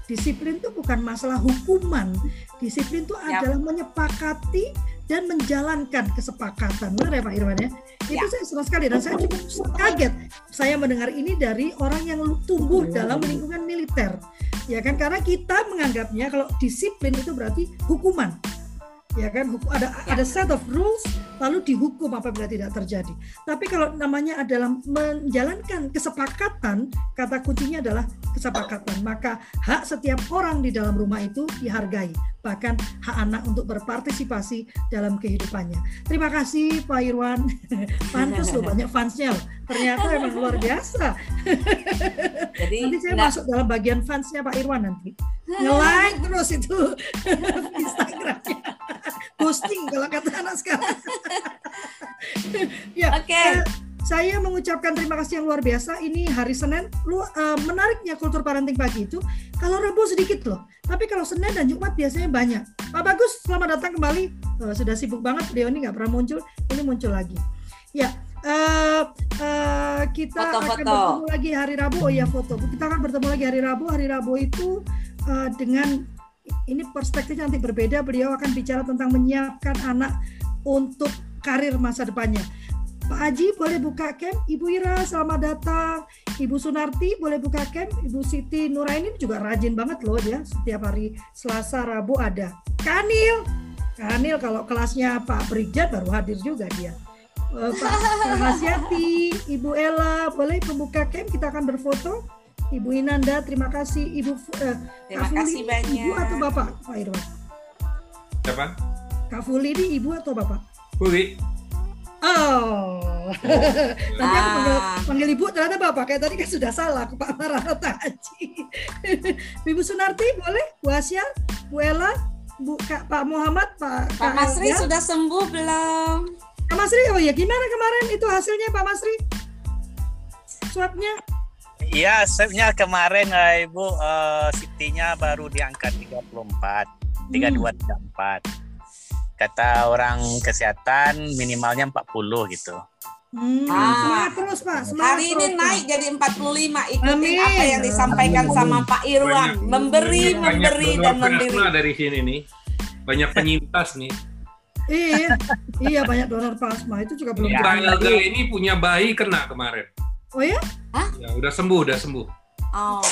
Disiplin itu bukan masalah hukuman. Disiplin itu adalah menyepakati dan menjalankan kesepakatan. Benar ya Pak Irwan ya? Itu saya senang sekali dan saya cukup kaget saya mendengar ini dari orang yang tumbuh dalam lingkungan militer. Ya kan karena kita menganggapnya kalau disiplin itu berarti hukuman. Ya kan hukum ada ada set of rules lalu dihukum apabila tidak terjadi. Tapi kalau namanya adalah menjalankan kesepakatan, kata kuncinya adalah kesepakatan. Maka hak setiap orang di dalam rumah itu dihargai, bahkan hak anak untuk berpartisipasi dalam kehidupannya. Terima kasih Pak Irwan. [laughs] Pantas loh banyak fansnya loh. Ternyata memang luar biasa. Jadi Nanti saya nggak- masuk dalam bagian fansnya Pak Irwan nanti. [laughs] Nge-like terus itu [laughs] Instagramnya. Posting kalau kata anak sekarang. ya, Oke. eh, saya mengucapkan terima kasih yang luar biasa. Ini hari Senin, lu eh, menariknya kultur parenting pagi itu kalau Rabu sedikit loh, tapi kalau Senin dan Jumat biasanya banyak. Pak Bagus, selamat datang kembali. Eh, sudah sibuk banget, beliau ini nggak pernah muncul, ini muncul lagi. Ya, eh, eh, kita akan Foto-foto. bertemu lagi hari Rabu. Oh ya foto. Kita akan bertemu lagi hari Rabu. Hari Rabu itu eh, dengan ini perspektifnya nanti berbeda. Beliau akan bicara tentang menyiapkan anak untuk karir masa depannya. Pak Haji boleh buka camp, Ibu Ira selamat datang, Ibu Sunarti boleh buka camp, Ibu Siti Nuraini juga rajin banget loh dia setiap hari Selasa Rabu ada. Kanil, Kanil kalau kelasnya Pak Brigjen baru hadir juga dia. Eh, Pak Hasyati, Ibu Ella boleh membuka camp kita akan berfoto. Ibu Inanda terima kasih, Ibu eh, Terima Kak kasih Fuli, banyak. Ibu atau Bapak Pak Irwan? Siapa? Kak Fuli ini Ibu atau Bapak? Uli. Oh. Nanti aku panggil, Ah. panggil ibu ternyata bapak kayak tadi kan sudah salah aku Pak Maranata Haji. [laughs] Ibu Sunarti boleh? Bu Asia, Bu Ella, Bu Kak, Pak Muhammad, Pak Pak Kak Masri Elga. sudah sembuh belum? Pak Masri oh ya gimana kemarin itu hasilnya Pak Masri? Swabnya? Iya, swabnya kemarin eh, Ibu eh, Sitinya baru diangkat 34, 32 34. Kata orang kesehatan minimalnya 40 gitu. Hmm, Ah. semangat terus Pak, semangat Hari ini terus, Pak. naik jadi 45 ikutin Amin. apa yang disampaikan sama Pak Irwan. Banyak- Memberi, banyak memberi dan memberi. dari sini nih. Banyak penyintas nih. Iya, iya banyak donor plasma itu juga belum. Elga ini punya bayi kena kemarin. Oh ya? Ya, udah sembuh, udah sembuh. Oh,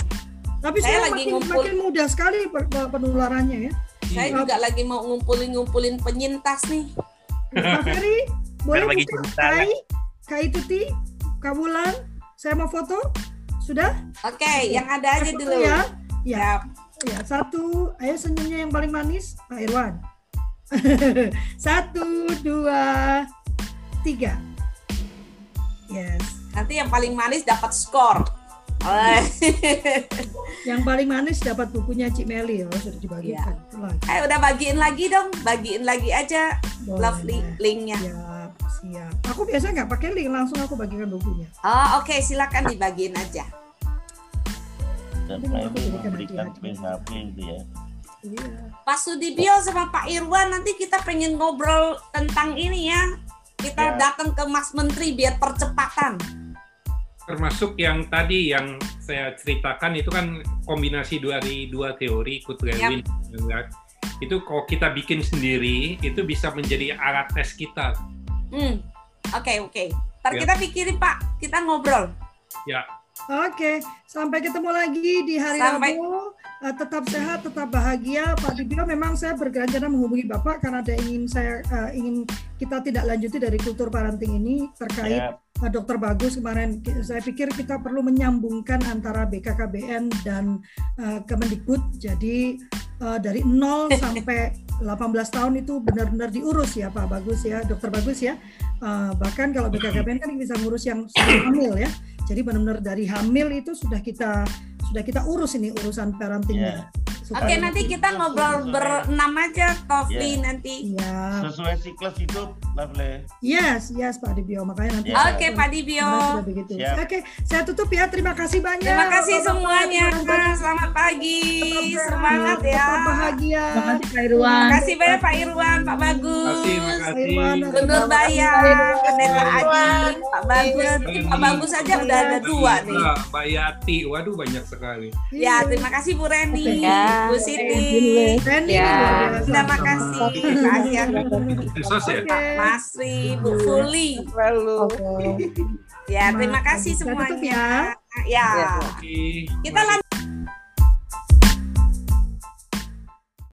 Tapi Saya saya lagi makin, ngumpul. makin mudah sekali pe- pe- penularannya ya. saya juga lagi mau ngumpulin-ngumpulin penyintas nih. Pak Ferry, boleh cerita, Kai, Kai Tuti, Kak Wulan, saya mau foto. Sudah? Oke, yang ada aja dulu. Ya, ya, Ya, ya. Satu, ayo senyumnya yang paling manis, Pak Irwan. [laughs] Satu, dua, tiga. Yes. Nanti yang paling manis dapat skor. Oh, Yang paling manis dapat bukunya Cik Meli ya, sudah dibagikan. Lagi. Ayo udah bagiin lagi dong, bagiin lagi aja Boleh. lovely linknya. Siap, siap. Aku biasa nggak pakai link, langsung aku bagikan bukunya. Oh oke silakan dibagiin aja. Dan aku berikan memberikan. PHP ya. Iya. Pak Sudibyo sama Pak Irwan nanti kita pengen ngobrol tentang ini ya. Kita Ya. datang ke Mas Menteri biar percepatan. Termasuk yang tadi yang saya ceritakan itu kan kombinasi dua dari dua teori ikut Lewin. Itu kalau kita bikin sendiri itu bisa menjadi alat tes kita. Hmm. Oke oke. Ntar Ya. kita pikirin Pak, kita ngobrol. Ya, Oke, sampai ketemu lagi di hari Sampai- Rabu. Eh, tetap sehat, tetap bahagia. Pak Dibio, memang saya berencana menghubungi Bapak karena ada ingin saya eh, ingin kita tidak lanjuti dari kultur parenting ini terkait Ya, eh, Dokter Bagus kemarin. Saya pikir kita perlu menyambungkan antara BKKBN dan eh, Kemendikbud. Jadi eh, dari 0 sampai 18 tahun itu benar-benar diurus ya Pak Bagus ya, Dokter Bagus ya. Eh, bahkan kalau BKKBN kan bisa ngurus yang sudah hamil ya. Jadi benar-benar dari hamil itu sudah kita sudah kita urus ini urusan parentingnya. Oke, Supaya- nanti kita ngobrol berenam aja, Tofli nanti. Ya. Sesuai siklus hidup, Lovely. Yes, yes Pak Dibio. Makanya nanti. Ya. Oke, Pak Dibio. Sudah begitu. Siap. Oke, saya tutup ya. Terima kasih banyak. Terima kasih Bapak-bapak, semuanya. teman-teman. Selamat pagi. Semangat ya. Tetap bahagia. Terima kasih Pak Terima Irwan. kasih banyak Pak Irwan, Pak Bagus. Terima kasih. Irwan, Gubernur Bayar, Pendeta Adi, Pak Bagus. Pak Bagus aja udah ada dua nih. Mbak Mbak Yati, waduh banyak sekali. Ya, terima kasih Bu Reni, Oke. Ya. Bu Siti. Ya. biasa. Terima kasih. Terima kasih ya. Sukses ya. Oke. Mas Sri, Bu Fuli. Oke. Ya, terima kasih semuanya. ya. Ya. Kita lanjut.